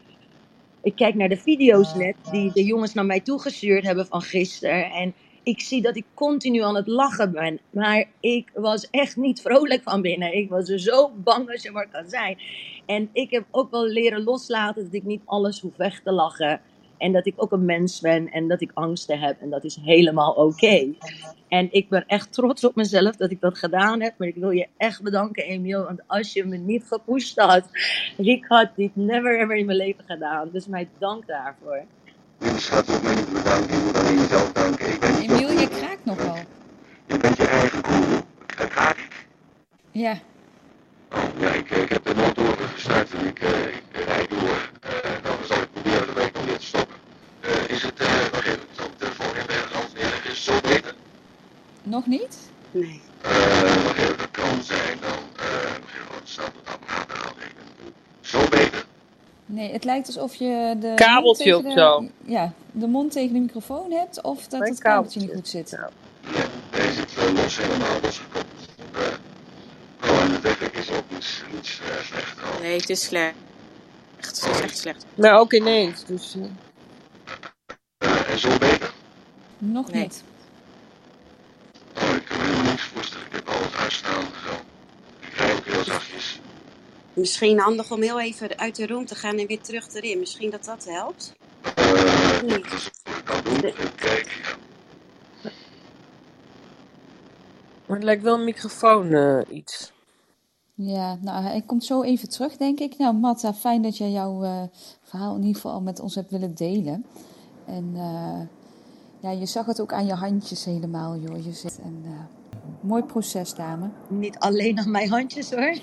Ik kijk naar de video's net die de jongens naar mij toegestuurd hebben van gisteren. En ik zie dat ik continu aan het lachen ben. Maar ik was echt niet vrolijk van binnen. Ik was er zo bang als je maar kan zijn. En ik heb ook wel leren loslaten dat ik niet alles hoef weg te lachen. En dat ik ook een mens ben en dat ik angsten heb. En dat is helemaal oké. En ik ben echt trots op mezelf dat ik dat gedaan heb. Maar ik wil je echt bedanken, Emiel. Want als je me niet gepusht had, ik had dit never ever in mijn leven gedaan. Dus mijn dank daarvoor. Je schat ook mij niet bedanken, je moet alleen jezelf danken. Ik ben niet Emiel, je kraakt nogal. Je bent je eigen guru. Dat kraak ik. Ja, Oh, ja, ik, ik heb de motor gestart en ik, uh, ik rijd door. Uh, dan zal ik proberen de week om weer te stoppen. Uh, is het, uh, wacht even, op de telefoon in is het zo beter? nog niet? Nee. Uh, wacht even, dat kan zijn dan, uh, wacht even, wat staat op dat apparaat had ik. Zo beter? Nee, het lijkt alsof je de Kabeltje mond of tegen zo. de, ja, de mond tegen de microfoon hebt of dat Een het kabeltje niet kabeltje. goed zit. Ja. Ja, hij zit uh, los, helemaal losgekoppeld. Uh, oh, en de wekker is ook niet, niet uh, slecht. Oh. Nee, het is slecht. Echt, het is echt slecht. Nou, ook ineens. Dus, eh, Uh, en zo beter? Nog Nee. niet. Oh, ik kan me helemaal niks voorstellen. Ik heb al het uitstaan. Zo. Ik rij ook heel zachtjes. Misschien handig om heel even uit de room te gaan en weer terug erin. Misschien dat dat helpt. Uh, Nee. maar het lijkt wel een microfoon eh, iets. Ja, nou, hij komt zo even terug, denk ik. Nou, Matta, fijn dat jij jouw eh, verhaal in ieder geval al met ons hebt willen delen. En eh, ja, je zag het ook aan je handjes helemaal, joh. Je zit en, eh, mooi proces, dame. Niet alleen aan mijn handjes hoor.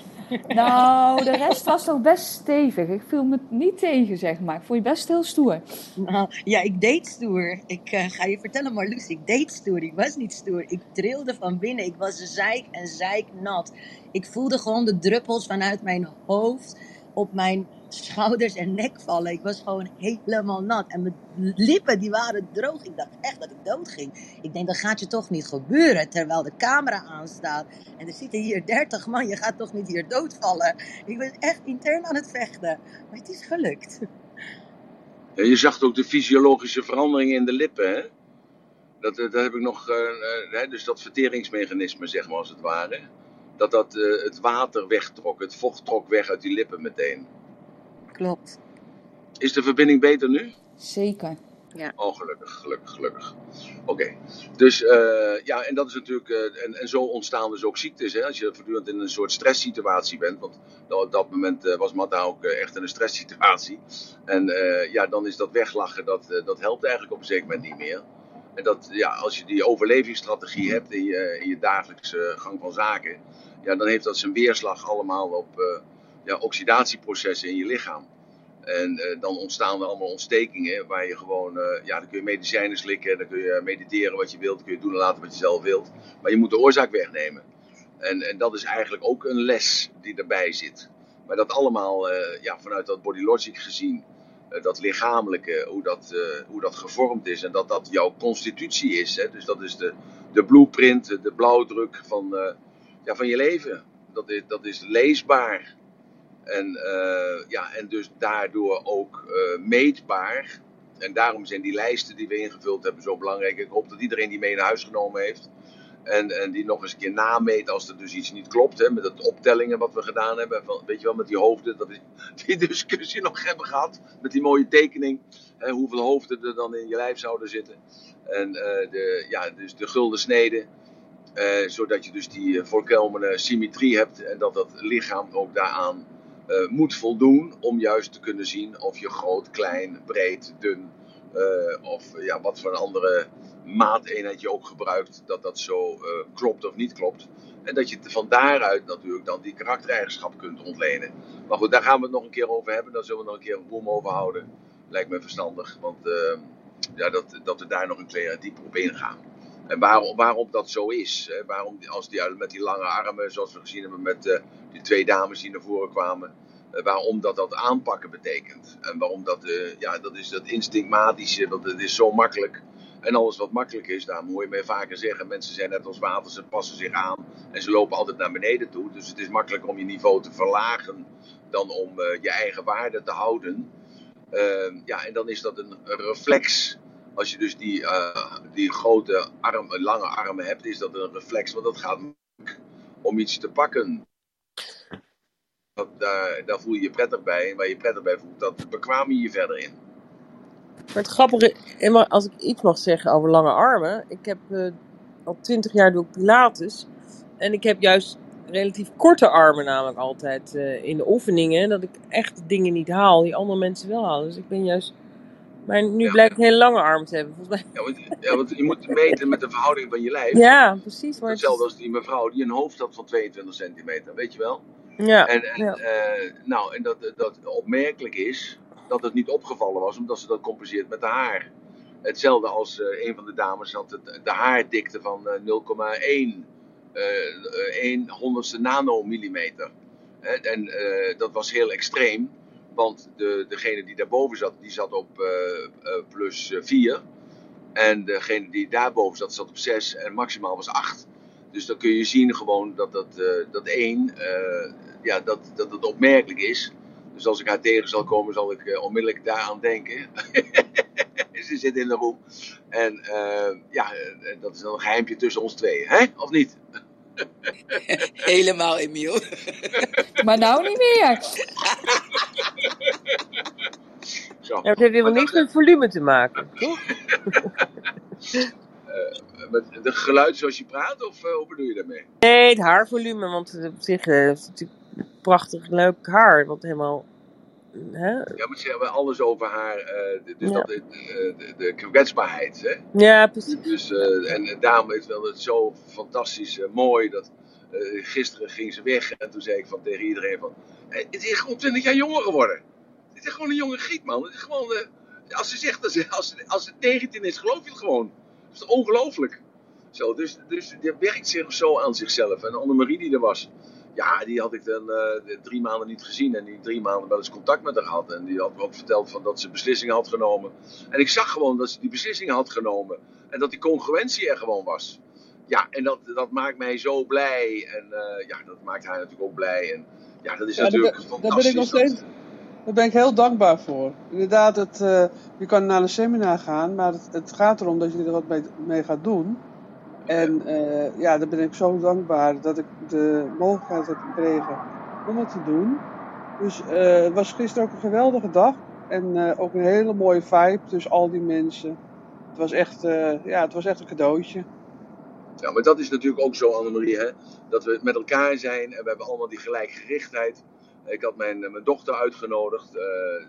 Nou, de rest was toch best stevig. Ik viel me niet tegen, zeg maar. Ik vond je best heel stoer. Nou, ja, ik deed stoer. Ik eh, ga je vertellen, Marloes, ik deed stoer. Ik was niet stoer. Ik trilde van binnen. Ik was zeik en zeiknat. Ik voelde gewoon de druppels vanuit mijn hoofd op mijn schouders en nek vallen. Ik was gewoon helemaal nat. En mijn lippen die waren droog. Ik dacht echt dat ik dood ging. Ik denk, dat gaat je toch niet gebeuren terwijl de camera aanstaat. En er zitten hier 30 man. Je gaat toch niet hier doodvallen. Ik ben echt intern aan het vechten. Maar het is gelukt. Je zag ook de fysiologische veranderingen in de lippen, hè? Dat, eh, dat heb ik nog, eh, eh, dus dat verteringsmechanisme, zeg maar als het ware. Dat dat eh, het water wegtrok, het vocht trok weg uit die lippen meteen. Klopt. Is de verbinding beter nu? Zeker. Oh, gelukkig, gelukkig, gelukkig. Oké, dus eh, ja, en dat is natuurlijk, eh, en, en zo ontstaan dus ook ziektes. Hè? Als je voortdurend in een soort stresssituatie bent, want nou, op dat moment eh, was Matta ook echt in een stresssituatie. En eh, ja, dan is dat weglachen, dat, eh, dat helpt eigenlijk op een zeker moment niet meer. En dat, ja, als je die overlevingsstrategie hebt in je, in je dagelijkse gang van zaken, ja, dan heeft dat zijn weerslag allemaal op eh, ja, oxidatieprocessen in je lichaam. En eh, dan ontstaan er allemaal ontstekingen waar je gewoon, eh, ja, dan kun je medicijnen slikken, dan kun je mediteren wat je wilt, dan kun je doen en laten wat je zelf wilt. Maar je moet de oorzaak wegnemen. En, en dat is eigenlijk ook een les die erbij zit. Maar dat allemaal ja, vanuit dat body logic gezien, dat lichamelijke, hoe dat, eh, hoe dat gevormd is en dat dat jouw constitutie is. Hè? Dus dat is de, de blueprint, de blauwdruk van, eh, ja, van je leven. Dat is, dat is leesbaar. En, eh, ja, en dus daardoor ook eh, meetbaar. En daarom zijn die lijsten die we ingevuld hebben zo belangrijk. Ik hoop dat iedereen die mee naar huis genomen heeft. En, en die nog eens een keer nameet als er dus iets niet klopt. Hè, met het optellingen wat we gedaan hebben. Van, weet je wel, met die hoofden. Dat is die discussie nog hebben gehad. Met die mooie tekening. Hè, hoeveel hoofden er dan in je lijf zouden zitten. En eh, de, ja, dus de gulden snede. Eh, zodat je dus die eh, volkomene symmetrie hebt. En dat dat lichaam ook daaraan moet voldoen. Om juist te kunnen zien of je groot, klein, breed, dun. Eh, of ja, wat voor een andere maateenheid je ook gebruikt. Dat dat zo eh, klopt of niet klopt. En dat je van daaruit natuurlijk dan die karaktereigenschap kunt ontlenen. Maar goed, daar gaan we het nog een keer over hebben. Daar zullen we nog een keer een boom over houden. Lijkt me verstandig. Want eh, ja, dat, dat we daar nog een keer dieper op ingaan. En waarom, waarom dat zo is. Hè? Waarom als die met die lange armen, zoals we gezien hebben met eh, die twee dames die naar voren kwamen. Eh, waarom dat dat aanpakken betekent. En waarom dat, eh, ja, dat is dat instinctmatische, want het is zo makkelijk. En alles wat makkelijk is, daar hoor je mij vaker zeggen. Mensen zijn net als water, ze passen zich aan. En ze lopen altijd naar beneden toe. Dus het is makkelijker om je niveau te verlagen dan om eh, je eigen waarde te houden. Ehm, ja, en dan is dat een reflex. Als je dus die, die grote arm, lange armen hebt, is dat een reflex. Want dat gaat om iets te pakken. Dat, daar, daar voel je je prettig bij. En waar je prettig bij voelt, dat bekwaam je je verder in. Maar het grappige, als ik iets mag zeggen over lange armen. Ik heb eh, al twintig jaar doe ik Pilates. En ik heb juist relatief korte armen namelijk altijd eh, in de oefeningen. Dat ik echt dingen niet haal die andere mensen wel halen. Dus ik ben juist... Maar nu Ja. blijkt ik een hele lange arm te hebben. Volgens mij. Ja, want, ja, want je moet meten met de verhouding van je lijf. Ja, precies. Maar Hetzelfde als die mevrouw die een hoofd had van 22 centimeter, weet je wel? Ja, En, en, ja. eh, nou, en dat, dat opmerkelijk is dat het niet opgevallen was, omdat ze dat compenseert met de haar. Hetzelfde als eh, een van de dames had het, de haardikte van eh, 0,1 eh, 1 honderdste nanomillimeter. Hè, En dat was heel extreem, want de, degene die daarboven zat, die zat op plus 4. En degene die daarboven zat, zat op 6 en maximaal was 8. Dus dan kun je zien gewoon dat dat, eh, dat één, eh, ja, dat, dat het opmerkelijk is. Dus als ik haar tegen zal komen, zal ik eh, onmiddellijk daaraan denken. Ze zit in de room. En eh, ja, dat is dan een geheimpje tussen ons tweeën, hè? Of niet? Helemaal, Emiel. Maar nou niet meer. Zo. Ja, het heeft helemaal niks met volume te maken, toch? Eh, met de geluid zoals je praat, of eh, hoe bedoel je daarmee? Nee, het haarvolume, want het op zich eh, is natuurlijk prachtig leuk haar. Want helemaal. Hè? Ja, maar ze hebben alles over haar, eh, dus Ja. dat, eh, de, de kwetsbaarheid, hè? Ja, precies. Dus, eh, en, daarom is wel het zo fantastisch eh, mooi dat eh, gisteren ging ze weg en toen zei ik van tegen iedereen van, eh, het is gewoon 20 jaar jonger geworden. Het is gewoon een jonge giet man. Het is gewoon, eh, als ze zegt dat ze, als, ze- als het 19 is, geloof je het gewoon. Is ongelooflijk. Zo, dus, dus die werkt zich zo aan zichzelf. En Annemarie die er was, Ja, die had ik dan eh, drie maanden niet gezien. En die drie maanden wel eens contact met haar gehad. En die had me ook verteld van dat ze beslissingen had genomen. En ik zag gewoon dat ze die beslissingen had genomen. En dat die congruentie er gewoon was. Ja, en dat, dat maakt mij zo blij. En eh, ja, dat maakt haar natuurlijk ook blij. En ja, dat is Ja, natuurlijk fantastisch. daar ben ik nog steeds. Daar ben ik heel dankbaar voor. Inderdaad, het, eh, je kan naar een seminar gaan, maar het, het gaat erom dat je er wat mee, mee gaat doen. En eh, ja, daar ben ik zo dankbaar dat ik de mogelijkheid heb gekregen om het te doen. Dus eh, het was gisteren ook een geweldige dag. En eh, ook een hele mooie vibe tussen al die mensen. Het was echt, ja, het was echt een cadeautje. Ja, maar dat is natuurlijk ook zo, Annemarie, hè? dat we met elkaar zijn en we hebben allemaal die gelijkgerichtheid. Ik had mijn, mijn dochter uitgenodigd,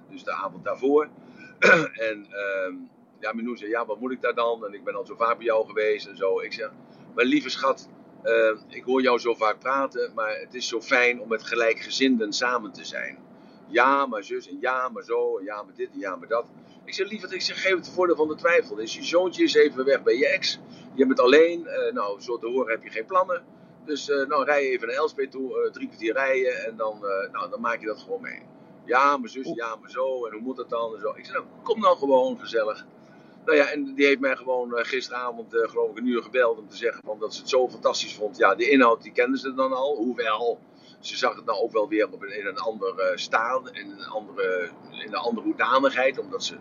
dus de avond daarvoor. en ehm ja, Minou zei, ja, wat moet ik daar dan? En ik ben al zo vaak bij jou geweest en zo. Ik zeg, mijn lieve schat, eh, ik hoor jou zo vaak praten, maar het is zo fijn om met gelijkgezinden samen te zijn. Ja, maar zus, en ja, maar zo, en ja, maar dit, en ja, maar dat. Ik zeg, lieverd, ik zeg, geef het de voordeel van de twijfel. Dus je zoontje is even weg bij je ex. Je bent alleen. eh, nou, zo te horen heb je geen plannen. Dus eh, nou, rij even naar Elspet toe, eh, drie kwartier rijden en dan, nou, dan maak je dat gewoon mee. Ja, maar zus, ja, maar zo, en hoe moet dat dan? En zo. Ik zeg, nou, kom dan gewoon, gezellig. Nou ja, en die heeft mij gewoon eh, gisteravond, eh, geloof ik, een uur gebeld om te zeggen van dat ze het zo fantastisch vond. Ja, de inhoud die kenden ze dan al, hoewel ze zag het nou ook wel weer op een, in een andere staan, in een andere, in een andere hoedanigheid, omdat ze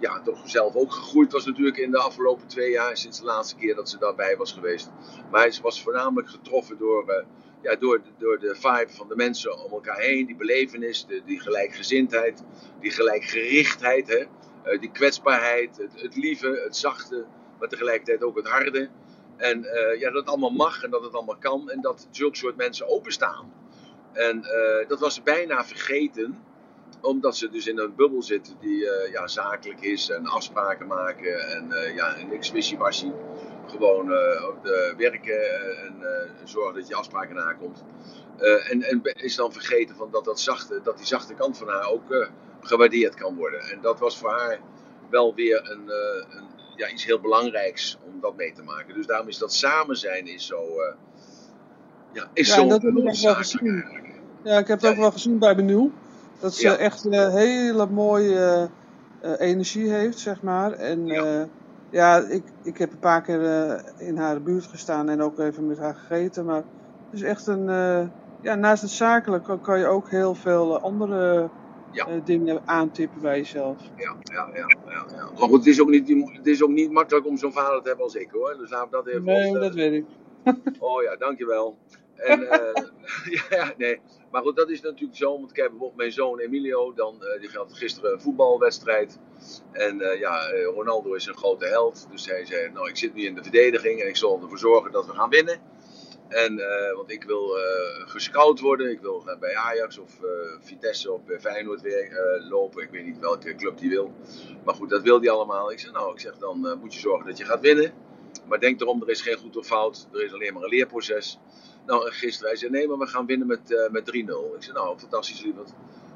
ja, toch zelf ook gegroeid was natuurlijk in de afgelopen twee jaar, sinds de laatste keer dat ze daarbij was geweest. Maar ze was voornamelijk getroffen door, eh, ja, door, de- door de vibe van de mensen om elkaar heen, die belevenis, die gelijkgezindheid, die gelijkgerichtheid, hè? eh, die kwetsbaarheid, het, lieve, het zachte, maar tegelijkertijd ook het harde. En eh, ja, dat allemaal mag en dat het allemaal kan en dat zulke soort mensen openstaan. En eh, dat was bijna vergeten omdat ze dus in een bubbel zitten die eh, ja, zakelijk is en afspraken maken en eh, ja, niks wishy-washy. Gewoon eh, werken en zorgen dat je afspraken nakomt. En, en is dan vergeten van dat, dat, zachte, dat die zachte kant van haar ook gewaardeerd kan worden. En dat was voor haar wel weer een, een, ja, iets heel belangrijks om dat mee te maken. Dus daarom is dat samen zijn is zo, ja, is Ja, zo dat heb ik wel gezien. Ja, ik heb het ook wel gezien bij Benieuw. Dat ze Ja. echt een hele mooie eh, eh, energie heeft, zeg maar. En Ja. ja, ja ik, ik heb een paar keer eh, in haar buurt gestaan en ook even met haar gegeten. Maar het is echt een... eh, ja, naast het zakelijk kan, kan je ook heel veel eh, andere Ja. eh, dingen aantippen bij jezelf. Ja, ja, ja, ja, ja. Maar goed, het is ook niet, het is ook niet makkelijk om zo'n vader te hebben als ik hoor. Dus we dat even Nee, dat weet ik. Oh ja, dankjewel. En, eh, ja, ja, nee. Maar goed, dat is natuurlijk zo. Want ik heb bijvoorbeeld mijn zoon Emilio. Dan, eh, die had gisteren een voetbalwedstrijd. En eh, ja, Ronaldo is een grote held. Dus hij zei, nou ik zit nu in de verdediging. En ik zal ervoor zorgen dat we gaan winnen. En, want ik wil eh, gescout worden. Ik wil bij Ajax of Vitesse of bij Feyenoord weer lopen. Ik weet niet welke club die wil. Maar goed, dat wil hij allemaal. Ik zeg, nou, ik zeg, dan moet je zorgen dat je gaat winnen. Maar denk erom, er is geen goed of fout. Er is alleen maar een leerproces. Nou, en gisteren, hij zei, nee, maar we gaan winnen met, eh, met 3-0. Ik zei, nou, fantastisch, lieverd.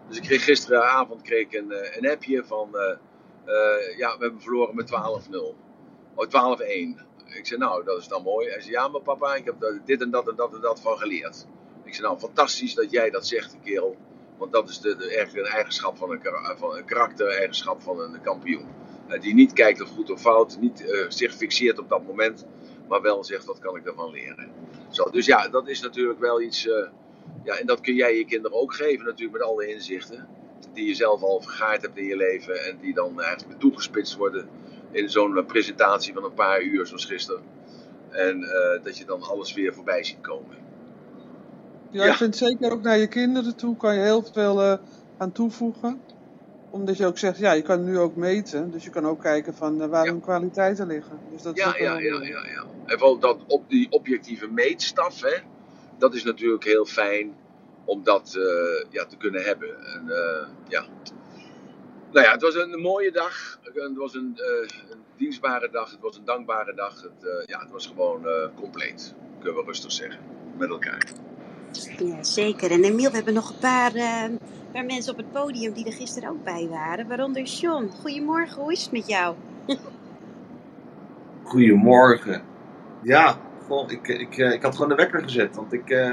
Dus ik kreeg gisteravond kreeg ik een, eh, een appje van, eh, ja, we hebben verloren met 12-0. Oh, 12-1. Ik zei, nou, dat is dan mooi. Hij zei, ja, maar papa, ik heb dit en dat en dat en dat van geleerd. Ik zei, nou, fantastisch dat jij dat zegt, kerel. Want dat is de, de, eigenlijk een eigenschap van een, van een karakter-eigenschap van een kampioen. Die niet kijkt of goed of fout, niet zich fixeert op dat moment, maar wel zegt, wat kan ik daarvan leren. Zo, dus ja, dat is natuurlijk wel iets, eh, ja, en dat kun jij je kinderen ook geven natuurlijk met alle inzichten. Die je zelf al vergaard hebt in je leven en die dan eigenlijk toegespitst worden in zo'n eh, presentatie van een paar uur zoals gisteren. En eh, dat je dan alles weer voorbij ziet komen. Ja, Ja. ik vind zeker ook naar je kinderen toe kan je heel veel aan toevoegen. Omdat je ook zegt, ja, je kan nu ook meten. Dus je kan ook kijken van eh, waar Ja. hun kwaliteiten liggen. Dus dat Ja, ja, ja, ja, ja. En vooral dat op die objectieve meetstaf, hè, dat is natuurlijk heel fijn om dat eh, ja, te kunnen hebben. En, eh, ja. Nou ja, het was een mooie dag. Het was een, een dienstbare dag. Het was een dankbare dag. Het, ja, het was gewoon compleet, kunnen we rustig zeggen, met elkaar. Ja, zeker. En Emiel, we hebben nog een paar, eh, paar mensen op het podium die er gisteren ook bij waren. Waaronder John. Goedemorgen, hoe is het met jou? Goedemorgen. Ja, ik, ik, eh, ik had gewoon de wekker gezet, want ik, eh,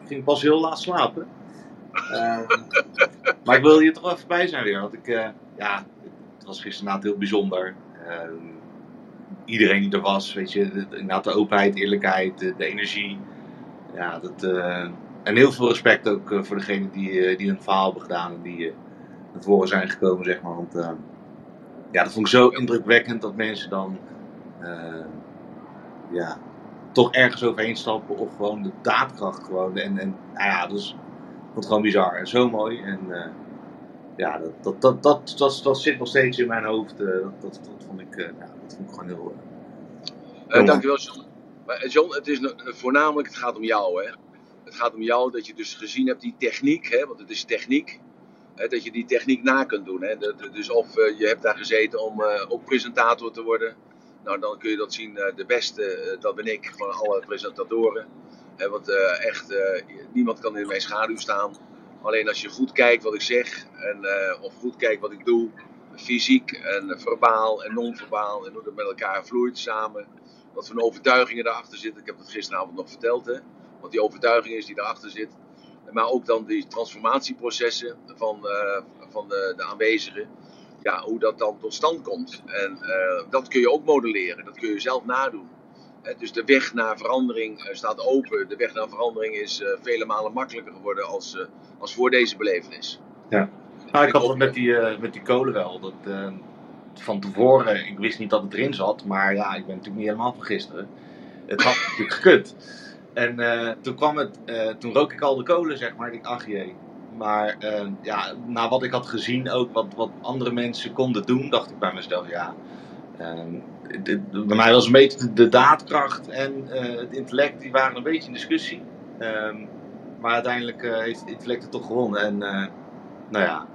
ik ging pas heel laat slapen. Ehm, maar ik wilde hier toch even bij zijn weer. Want ik, eh, ja, het was gisteravond heel bijzonder. Ehm, iedereen die er was, weet je, de, inderdaad de openheid, eerlijkheid, de, de energie. Ja, dat, eh, en heel veel respect ook eh, voor degenen die, eh, die hun verhaal hebben gedaan en die naar voren zijn gekomen, zeg maar. Want ja, dat vond ik zo indrukwekkend dat mensen dan ja, toch ergens overheen stappen of gewoon de daadkracht gewoon. En, en nou ja, ik vond het gewoon bizar en zo mooi. En ja, dat, dat, dat, dat, dat, dat zit nog steeds in mijn hoofd. dat, dat, dat vond ik, eh, ja, dat vond ik gewoon heel. heel dankjewel, John. Maar eh, John, het is no- voornamelijk, het gaat om jou, hè. Het gaat om jou dat je dus gezien hebt die techniek, hè, want het is techniek. Hè, dat je die techniek na kunt doen. Hè. Dat- dus of eh, je hebt daar gezeten om eh, ook presentator te worden. Nou, dan kun je dat zien. eh, de beste, eh, dat ben ik, van alle presentatoren. Hè, want eh, echt, eh, niemand kan in mijn schaduw staan. Alleen als je goed kijkt wat ik zeg, en, eh, of goed kijkt wat ik doe, fysiek en verbaal en non-verbaal, en hoe dat met elkaar vloeit samen. Wat voor overtuigingen daarachter zitten. Ik heb dat gisteravond nog verteld, hè. Wat die overtuiging is die daarachter zit. Maar ook dan die transformatieprocessen van, eh, van de, de aanwezigen. Ja, hoe dat dan tot stand komt. En eh, dat kun je ook modelleren. Dat kun je zelf nadoen. Hè, dus de weg naar verandering eh, staat open. De weg naar verandering is vele malen makkelijker geworden als, als voor deze belevenis. Ja. Nou, ik had het met die, eh, met die kolen wel. Dat, van tevoren, ik wist niet dat het erin zat, maar ja, ik ben natuurlijk niet helemaal van gisteren. Het had natuurlijk gekund. En eh, toen kwam het, eh, toen rook ik al de kolen, zeg maar. Ik dacht, ach jee. Maar eh, ja, na wat ik had gezien, ook wat, wat andere mensen konden doen, dacht ik bij mezelf, ja. ehm, dit- bij mij was een beetje de, daadkracht en het intellect, die waren een beetje in discussie. Ehm, maar uiteindelijk heeft het intellect het toch gewonnen. En nou ja,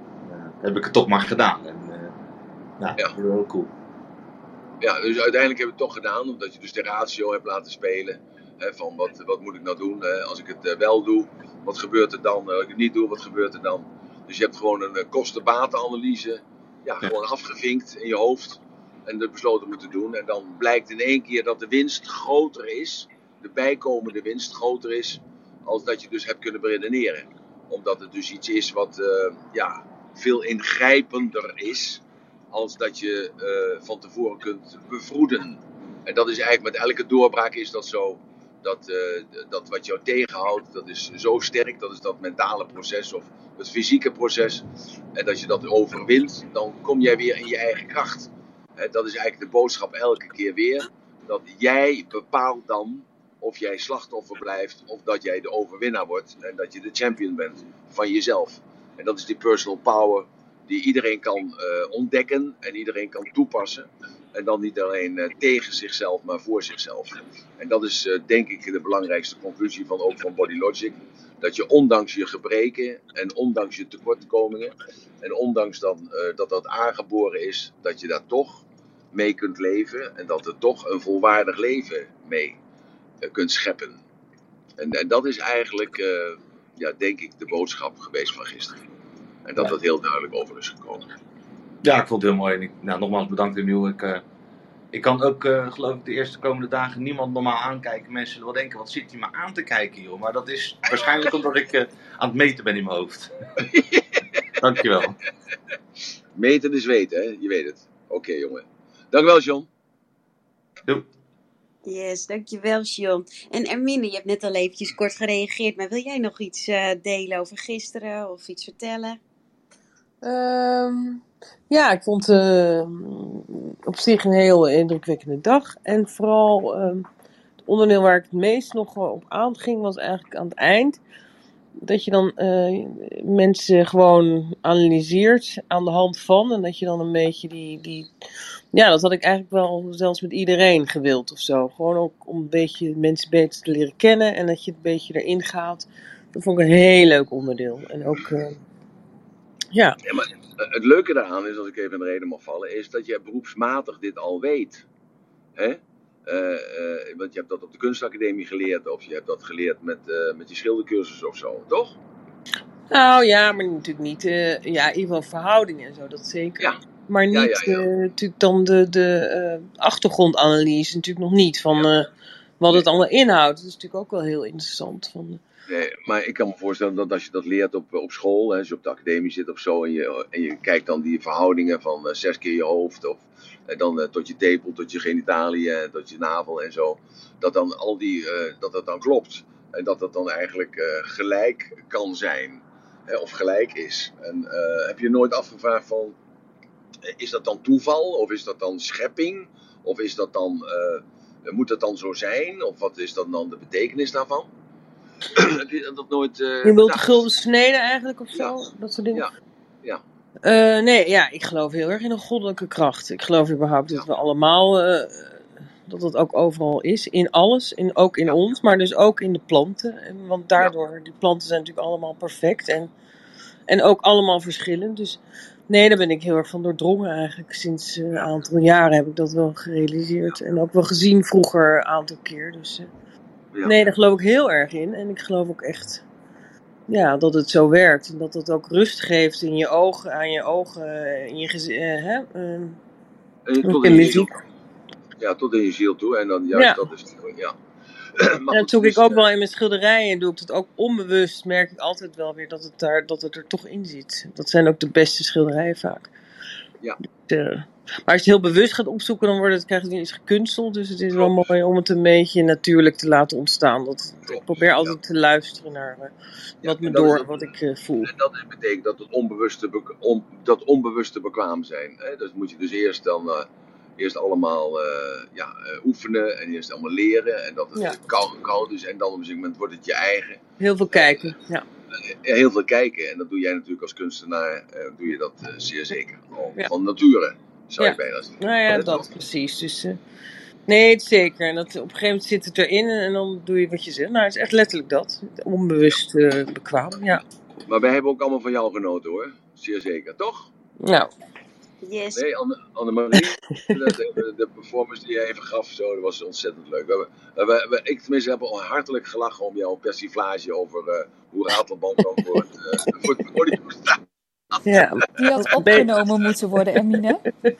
heb ik het toch maar gedaan. Ja, Ja. dat is heel cool. Ja, dus uiteindelijk hebben we het toch gedaan, omdat je dus de ratio hebt laten spelen. Hè, van wat, wat moet ik nou doen? Hè, als ik het eh, wel doe, wat gebeurt er dan? Als ik het niet doe, wat gebeurt er dan? Dus je hebt gewoon een eh, kosten-batenanalyse ja, Ja. gewoon afgevinkt in je hoofd. En dat besloten moeten doen. En dan blijkt in één keer dat de winst groter is, de bijkomende winst groter is, als dat je dus hebt kunnen beredeneren. Omdat het dus iets is wat eh, ja, veel ingrijpender is als dat je eh, van tevoren kunt bevroeden. En dat is eigenlijk met elke doorbraak is dat zo. Dat, eh, dat wat jou tegenhoudt, dat is zo sterk. Dat is dat mentale proces of het fysieke proces. En dat je dat overwint, dan kom jij weer in je eigen kracht. Hè, dat is eigenlijk de boodschap elke keer weer. Dat jij bepaalt dan of jij slachtoffer blijft of dat jij de overwinnaar wordt. En dat je de champion bent van jezelf. En dat is die personal power die iedereen kan eh, ontdekken en iedereen kan toepassen. En dan niet alleen eh, tegen zichzelf, maar voor zichzelf. En dat is eh, denk ik de belangrijkste conclusie van ook van Body Logic. Dat je ondanks je gebreken en ondanks je tekortkomingen en ondanks dan, dat dat aangeboren is, dat je daar toch mee kunt leven en dat er toch een volwaardig leven mee kunt scheppen. En, en dat is eigenlijk, ja, denk ik, de boodschap geweest van gisteren. En dat Ja. dat heel duidelijk over is gekomen. Ja, ik vond het heel mooi. En ik, nou, nogmaals bedankt Emiel. Ik, eh, ik kan ook, eh, geloof ik, de eerste komende dagen niemand normaal aankijken. Mensen zullen wel denken, wat zit hij maar aan te kijken, joh. Maar dat is waarschijnlijk omdat ik eh, aan het meten ben in mijn hoofd. Dankjewel. Meten is weten, hè? Je weet het. Oké, jongen. Dankjewel, John. Doei. Yes, dankjewel, John. En Ermine, je hebt net al eventjes kort gereageerd, maar wil jij nog iets eh, delen over gisteren of iets vertellen? Ehm, ja, ik vond het op zich een heel indrukwekkende dag. En vooral ehm, het onderdeel waar ik het meest nog op aanging was eigenlijk aan het eind. Dat je dan eh, mensen gewoon analyseert aan de hand van. En dat je dan een beetje die, die. Ja, dat had ik eigenlijk wel zelfs met iedereen gewild of zo. Gewoon ook om een beetje mensen beter te leren kennen. En dat je een beetje erin gaat. Dat vond ik een heel leuk onderdeel. En ook. Ja, maar eh, het leuke daaraan is, als ik even in de reden mag vallen, is dat jij beroepsmatig dit al weet. Hè? Eh, eh, want je hebt dat op de kunstacademie geleerd, of je hebt dat geleerd met, met je schildercursus of zo, toch? Nou ja, maar natuurlijk niet. ja, in ieder geval verhoudingen en zo, dat zeker. Ja. Maar niet Ja, ja, ja. natuurlijk dan de, de achtergrondanalyse, natuurlijk nog niet. Van wat het allemaal inhoudt. Dat is natuurlijk ook wel heel interessant. Van, Nee, maar ik kan me voorstellen dat als je dat leert op, op school, hè, als je op de academie zit of zo, en je, en je kijkt dan die verhoudingen van eh, zes keer je hoofd, of en dan eh, tot je tepel, tot je genitaliën, tot je navel en zo, dat dan al die, eh, dat dat dan klopt. En dat dat dan eigenlijk eh, gelijk kan zijn, hè, of gelijk is. En eh, heb je nooit afgevraagd van, eh, is dat dan toeval, of is dat dan schepping, of is dat dan, eh, moet dat dan zo zijn, of wat is dan, dan de betekenis daarvan? dat nooit eh, je wilt gulden sneden eigenlijk of zo? Ja. Dat soort dingen? Ja, ja. Eh, nee, ja, ik geloof heel erg in een goddelijke kracht. Ik geloof überhaupt dat we allemaal, eh, dat het ook overal is. In alles, in, ook in ons, maar dus ook in de planten. En, want daardoor, die planten zijn natuurlijk allemaal perfect en, en ook allemaal verschillend. Dus nee, daar ben ik heel erg van doordrongen eigenlijk. Sinds een aantal jaren heb ik dat wel gerealiseerd. En ook wel gezien vroeger een aantal keer. Dus Ja. nee, daar geloof ik heel erg in. En ik geloof ook echt ja, dat het zo werkt. En dat het ook rust geeft in je ogen, aan je ogen, in je gezi- eh, hè? eh, En tot in je ziel. Ja, tot in je ziel toe. En dan juist Ja. dat is het. Ja. En dat zoek ik dus, ook eh, wel in mijn schilderijen. Doe ik dat ook onbewust. Merk ik altijd wel weer dat het, daar, dat het er toch in zit. Dat zijn ook de beste schilderijen vaak. Ja. Dus, maar als je het heel bewust gaat opzoeken, dan wordt het, krijgt het iets gekunsteld. Dus het is wel Klopt. mooi om het een beetje natuurlijk te laten ontstaan. Dat, ik probeer ja. altijd te luisteren naar eh, Ja, wat me door, het- wat ik eh, voel. En dat betekent dat het onbewuste, on- dat onbewuste bekwaam zijn. Hè? Dat moet je dus eerst dan eh, eerst allemaal ja, oefenen en eerst allemaal leren. En dat het Ja. koud, koud is. En dan op een gegeven moment wordt het je eigen. Heel veel kijken. Ja. Ja, heel veel kijken. En dat doe jij natuurlijk als kunstenaar. eh, doe je dat eh, zeer zeker. Al Ja. Van nature, zou je bijna zeggen. Nou ja, dat precies. Dus, eh, nee, zeker. En dat, op een gegeven moment zit het erin en dan doe je wat je zegt. Nou, het is echt letterlijk dat. Onbewust eh, bekwaam, ja. Maar wij hebben ook allemaal van jou genoten hoor. Zeer zeker, toch? Nou, Yes. Nee, Anne- Annemarie, de, de, performance die je even gaf, zo, dat was ontzettend leuk. We, we, we, ik tenminste heb al hartelijk gelachen om jouw persiflage over eh, hoe Ratelband dan voor het, eh, voor het podium staat. Ja. Die had opgenomen moeten worden, Emine.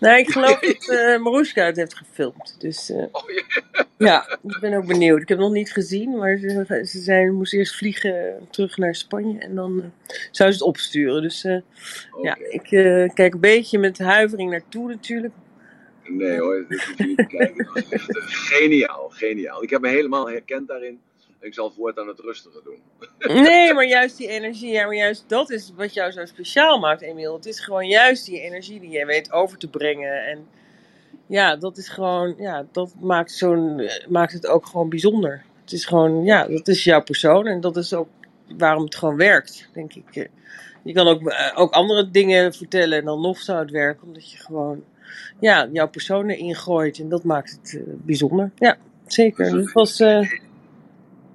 Nou, ik geloof dat Maroeska het heeft gefilmd. Dus eh, Oh, ja. ja, ik ben ook benieuwd. Ik heb het nog niet gezien, maar ze, ze zijn, moest eerst vliegen terug naar Spanje en dan eh, zou ze het opsturen. Dus eh, ja, ik eh, kijk een beetje met huivering naartoe natuurlijk. Nee hoor, dit hoef je niet te kijken. Dat geniaal, geniaal. Ik heb me helemaal herkend daarin. Ik zal voortaan het rustiger doen. Nee, maar juist die energie, ja, maar juist dat is wat jou zo speciaal maakt, Emiel. Het is gewoon juist die energie die jij weet over te brengen. En ja, dat is gewoon, ja, dat maakt, zo'n, eh, maakt het ook gewoon bijzonder. Het is gewoon, ja, dat is jouw persoon en dat is ook waarom het gewoon werkt, denk ik. Eh, Je kan ook, eh, ook andere dingen vertellen en dan nog zou het werken, omdat je gewoon, ja, jouw persoon erin gooit en dat maakt het eh, bijzonder. Ja, zeker. Dus het was,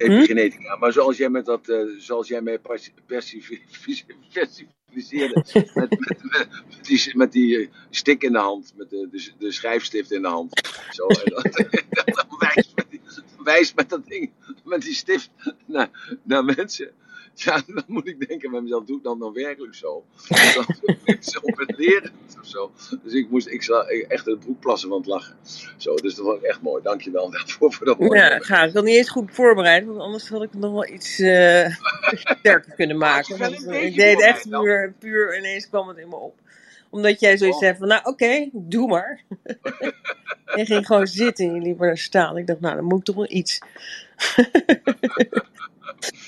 Hm? Epigenetica. Maar zoals jij, met dat, eh, zoals jij mij persifliseerde, met, met, met, met die, met die eh, stick in de hand, met de, de, de schrijfstift in de hand. Zo, dan wijst met, die, wijst met dat ding, met die stift naar, naar mensen. Ja, dan moet ik denken bij mezelf, doe ik dan nou werkelijk zo? Dan zo belerend of zo. Dus ik moest ik echt het broek plassen van het lachen. Zo, dus dat was echt mooi. Dankjewel daarvoor voor dat mooie Ja, ga. Ik had niet eens goed voorbereid, want anders had ik nog wel iets eh, sterker kunnen maken. Want, eh, ik deed het echt dan? puur, puur, ineens kwam het in me op. Omdat jij zoiets Oh. zei van, nou oké, doe maar. en ging gewoon zitten en je liep naar staan. Ik dacht, nou dan moet ik toch wel iets.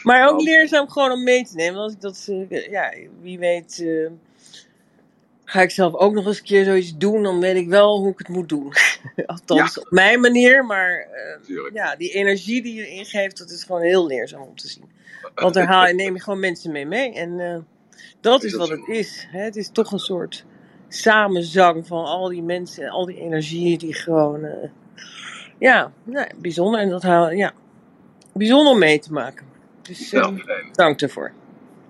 Maar ook leerzaam gewoon om mee te nemen. Als ik dat, eh, ja, wie weet, eh, ga ik zelf ook nog eens een keer zoiets doen, dan weet ik wel hoe ik het moet doen. Althans, op mijn manier, maar eh, ja, die energie die je ingeeft, dat is gewoon heel leerzaam om te zien. Want daar haal je, neem je gewoon mensen mee mee. En eh, dat Is is dat wat zo? het is. Hè? Het is toch een soort samenzang van al die mensen, al die energie die gewoon, eh, ja, nou, bijzonder. En dat haal, ja, bijzonder om mee te maken. Dus eh, Nou, fijn. dank ervoor.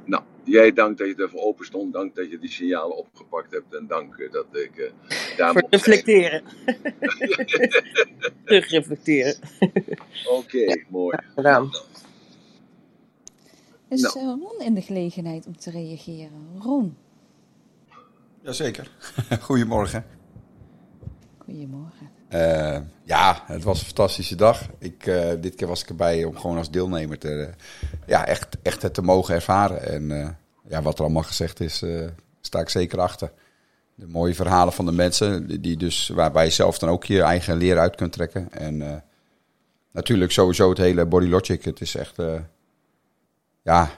Nou, jij dank dat je ervoor open stond. Dank dat je die signalen opgepakt hebt. En dank eh, dat ik eh, daar Voor reflecteren. Terug reflecteren. Oké, mooi. Ja, gedaan. Is Nou, eh, Ron in de gelegenheid om te reageren? Ron, Jazeker. Goedemorgen. goedemorgen. Eh, ja, het was een fantastische dag. Ik, eh, dit keer was ik erbij om gewoon als deelnemer te, ja, echt, echt het te mogen ervaren. En eh, ja, wat er allemaal gezegd is, eh, sta ik zeker achter. De mooie verhalen van de mensen, die- dus, waarbij je zelf dan ook je eigen leer uit kunt trekken. En eh, natuurlijk sowieso het hele Body Logic. Het is echt, eh, ja,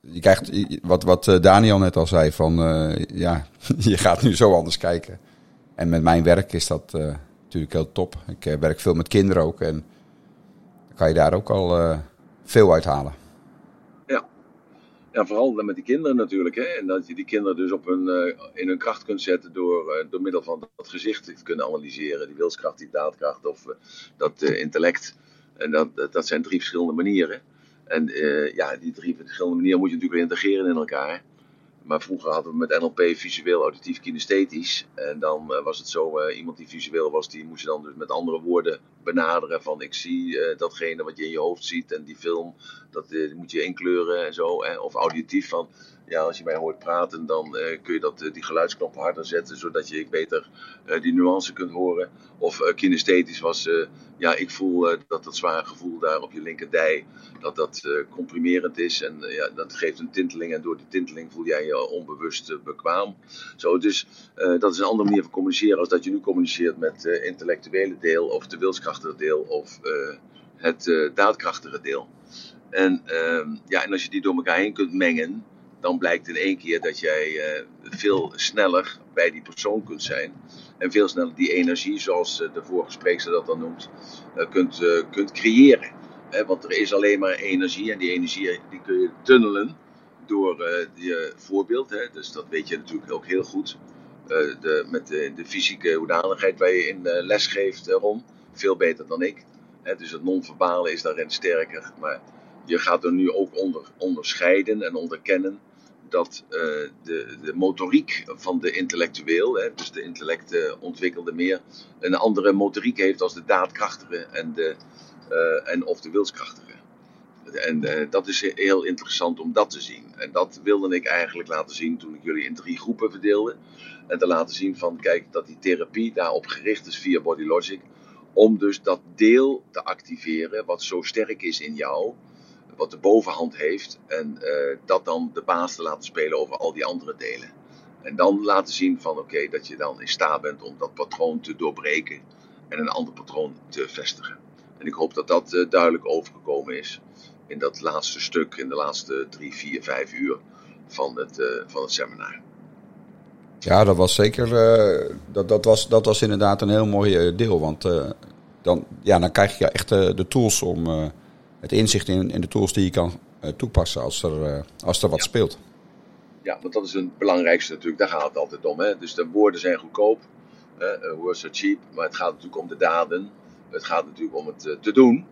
je krijgt, wat, wat eh, Daniel net al zei, van eh, ja, je gaat nu zo anders kijken. En met mijn werk is dat eh, natuurlijk heel top. Ik eh, werk veel met kinderen ook en kan je daar ook al eh, veel uithalen. Ja. ja, vooral met die kinderen natuurlijk. Hè? En dat je die kinderen dus op eh, in hun kracht kunt zetten door, door middel van dat gezicht te kunnen analyseren. Die wilskracht, die daadkracht of dat intellect. En dat, dat, zijn drie verschillende manieren. En ja, die drie verschillende manieren moet je natuurlijk weer integreren in elkaar. Maar vroeger hadden we met NLP visueel, auditief, kinesthetisch. En dan eh, was het zo, eh, iemand die visueel was, die moest je dan dus met andere woorden benaderen. Van ik zie eh, datgene wat je in je hoofd ziet en die film, dat moet je inkleuren en zo. Hè? Of auditief van, ja, als je mij hoort praten, dan eh, kun je dat, eh, die geluidsknop harder zetten, zodat je beter eh, die nuance kunt horen. Of kinesthetisch was, ja, ik voel dat dat zware gevoel daar op je linkerdij, dat dat comprimerend is. En ja, dat geeft een tinteling en door die tinteling voel jij je onbewust bekwaam. Zo, dus dat is een andere manier van communiceren als dat je nu communiceert met het intellectuele deel of de wilskrachtige deel of het daadkrachtige deel. En, ehm, ja, en als je die door elkaar heen kunt mengen, dan blijkt in één keer dat jij eh, veel sneller bij die persoon kunt zijn. En veel sneller die energie, zoals eh, de vorige spreekster dat dan noemt, eh, kunt, kunt creëren. Want er is alleen maar energie en die energie die kun je tunnelen door je voorbeeld. Dus dat weet je natuurlijk ook heel goed. De, met de, de fysieke hoedanigheid waar je in les geeft, Ron. Veel beter dan ik. Dus het non-verbale is daarin sterker. Maar je gaat er nu ook onder, onderscheiden en onderkennen dat eh, de, de motoriek van de intellectueel, hè, dus de intellect ontwikkelde meer, een andere motoriek heeft als de daadkrachtige en, de, eh, en of de wilskrachtige. En eh, dat is heel interessant om dat te zien. En dat wilde ik eigenlijk laten zien toen ik jullie in drie groepen verdeelde. En te laten zien van, kijk, dat die therapie daarop gericht is via Body Logic. Om dus dat deel te activeren wat zo sterk is in jou. Wat de bovenhand heeft. En eh, dat dan de baas te laten spelen over al die andere delen. En dan laten zien van, oké, dat je dan in staat bent om dat patroon te doorbreken. En een ander patroon te vestigen. En ik hoop dat dat eh, duidelijk overgekomen is in dat laatste stuk, in de laatste drie, vier, vijf uur van het, eh, van het seminar. Ja, dat was zeker, dat, dat, was, dat was inderdaad een heel mooi deel. Want dan, ja, dan krijg je echt de tools om, het inzicht in, in de tools die je kan eh, toepassen als er, eh, als er wat speelt. Ja, want dat is het belangrijkste natuurlijk, daar gaat het altijd om. Hè? Dus de woorden zijn goedkoop, hè? words are cheap, maar het gaat natuurlijk om de daden. Het gaat natuurlijk om het eh, te doen.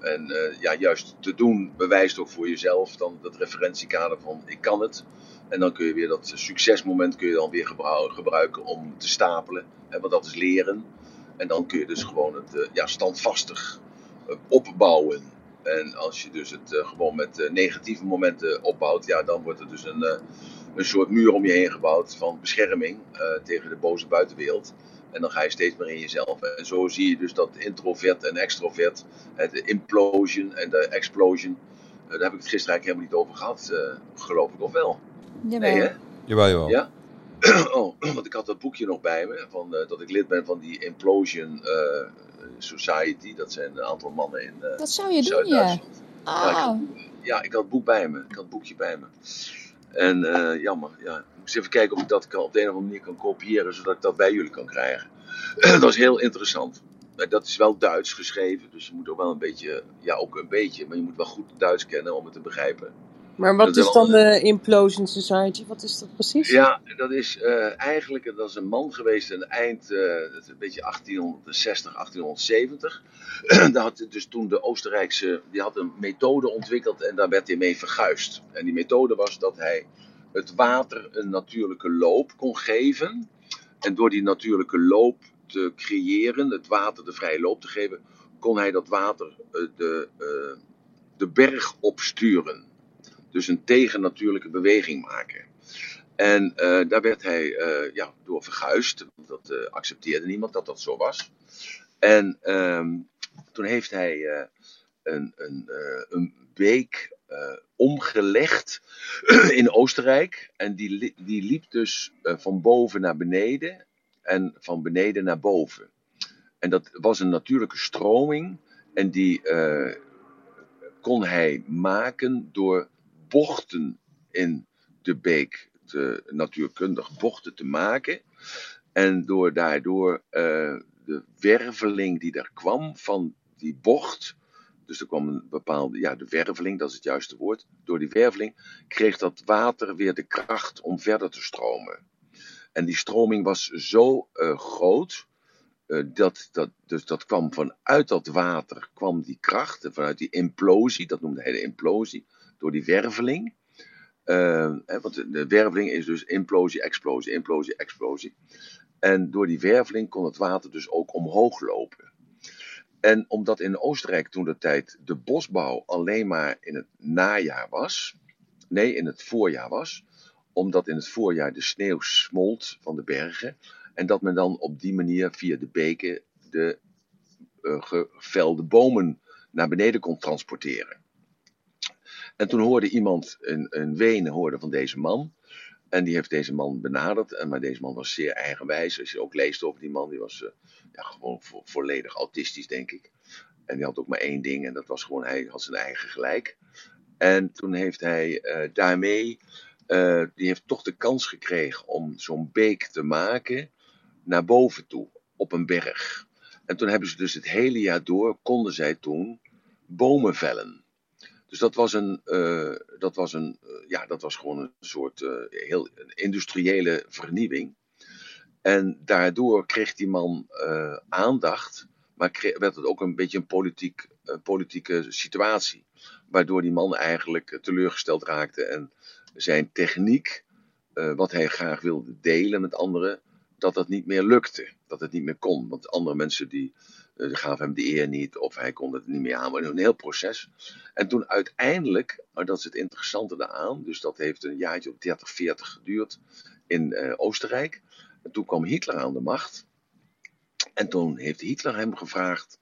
En eh, ja, juist te doen bewijst ook voor jezelf dan dat referentiekader van ik kan het. En dan kun je weer dat succesmoment kun je dan weer gebru- gebruiken om te stapelen. Hè, want dat is leren. En dan kun je dus gewoon het eh, ja, standvastig eh, opbouwen. En als je dus het eh, gewoon met eh, negatieve momenten opbouwt, ja, dan wordt er dus een, eh, een soort muur om je heen gebouwd van bescherming eh, tegen de boze buitenwereld. En dan ga je steeds meer in jezelf. En zo zie je dus dat introvert en extrovert, de implosion en de explosion, eh, daar heb ik het gisteren eigenlijk helemaal niet over gehad, eh, geloof ik of wel. Jawel. Nee, hè? Jawel, jawel. Ja? oh, want ik had dat boekje nog bij me, van, eh, dat ik lid ben van die Implosion eh, Society. Dat zijn een aantal mannen in eh, Dat zou je doen, ja. Ja, ik had, ja, ik had het boek bij me. Ik had het boekje bij me. En eh, jammer, ja. Ik moest even kijken of ik dat kan, op de een of andere manier kan kopiëren, zodat ik dat bij jullie kan krijgen. dat was heel interessant. Maar dat is wel Duits geschreven, dus je moet ook wel een beetje, ja ook een beetje, maar je moet wel goed Duits kennen om het te begrijpen. Maar wat Dat is dan de Implosion Society? Wat is dat precies? Ja, dat is eh, eigenlijk dat is een man geweest in eind, eh, dat is een beetje 1860, 1870. daar had dus toen de Oostenrijkse, die had een methode ontwikkeld en daar werd hij mee verguisd. En die methode was dat hij het water een natuurlijke loop kon geven. En door die natuurlijke loop te creëren, het water de vrije loop te geven, kon hij dat water eh, de, eh, de berg opsturen. Dus een tegennatuurlijke beweging maken. En eh, daar werd hij eh, ja, door verguisd. Dat eh, accepteerde niemand dat dat zo was. En ehm, toen heeft hij een, een, een beek omgelegd in Oostenrijk. En die, die liep dus van boven naar beneden en van beneden naar boven. En dat was een natuurlijke stroming. En die kon hij maken door bochten in de beek, te, natuurkundig bochten te maken. En door daardoor eh, de werveling die er kwam van die bocht. Dus er kwam een bepaalde, ja, de werveling, dat is het juiste woord. Door die werveling kreeg dat water weer de kracht om verder te stromen. En die stroming was zo eh, groot. eh, dat, dat, dus dat kwam vanuit dat water, kwam die kracht, vanuit die implosie, dat noemde hij de implosie, door die werveling. Eh, hè, want de, werveling is dus implosie, explosie, implosie, explosie. En door die werveling kon het water dus ook omhoog lopen. En omdat in Oostenrijk toen de tijd de bosbouw alleen maar in het najaar was, nee, in het voorjaar was, omdat in het voorjaar de sneeuw smolt van de bergen en dat men dan op die manier via de beken de eh, gevelde bomen naar beneden kon transporteren. En toen hoorde iemand in, in Wenen hoorde van deze man. En die heeft deze man benaderd. En, maar deze man was zeer eigenwijs. Als je ook leest over die man, die was eh, ja, gewoon vo- volledig autistisch, denk ik. En die had ook maar één ding, en dat was gewoon, hij had zijn eigen gelijk. En toen heeft hij eh, daarmee, eh, die heeft toch de kans gekregen om zo'n beek te maken naar boven toe, op een berg. En toen hebben ze dus het hele jaar door, konden zij toen bomen vellen. Dus dat was een, eh, dat was een eh, ja, dat was gewoon een soort eh, heel industriële vernieuwing. En daardoor kreeg die man aandacht, maar werd het ook een beetje een politiek, politieke situatie. Waardoor die man eigenlijk teleurgesteld raakte en zijn techniek, wat hij graag wilde delen met anderen, dat dat niet meer lukte. Dat het niet meer kon. Want andere mensen die, eh, die gaven hem de eer niet of hij kon het niet meer aan. Maar een heel proces. En toen uiteindelijk, maar dat is het interessante daaraan, dus dat heeft een jaartje of 30, 40 geduurd in eh, Oostenrijk. En toen kwam Hitler aan de macht. En toen heeft Hitler hem gevraagd,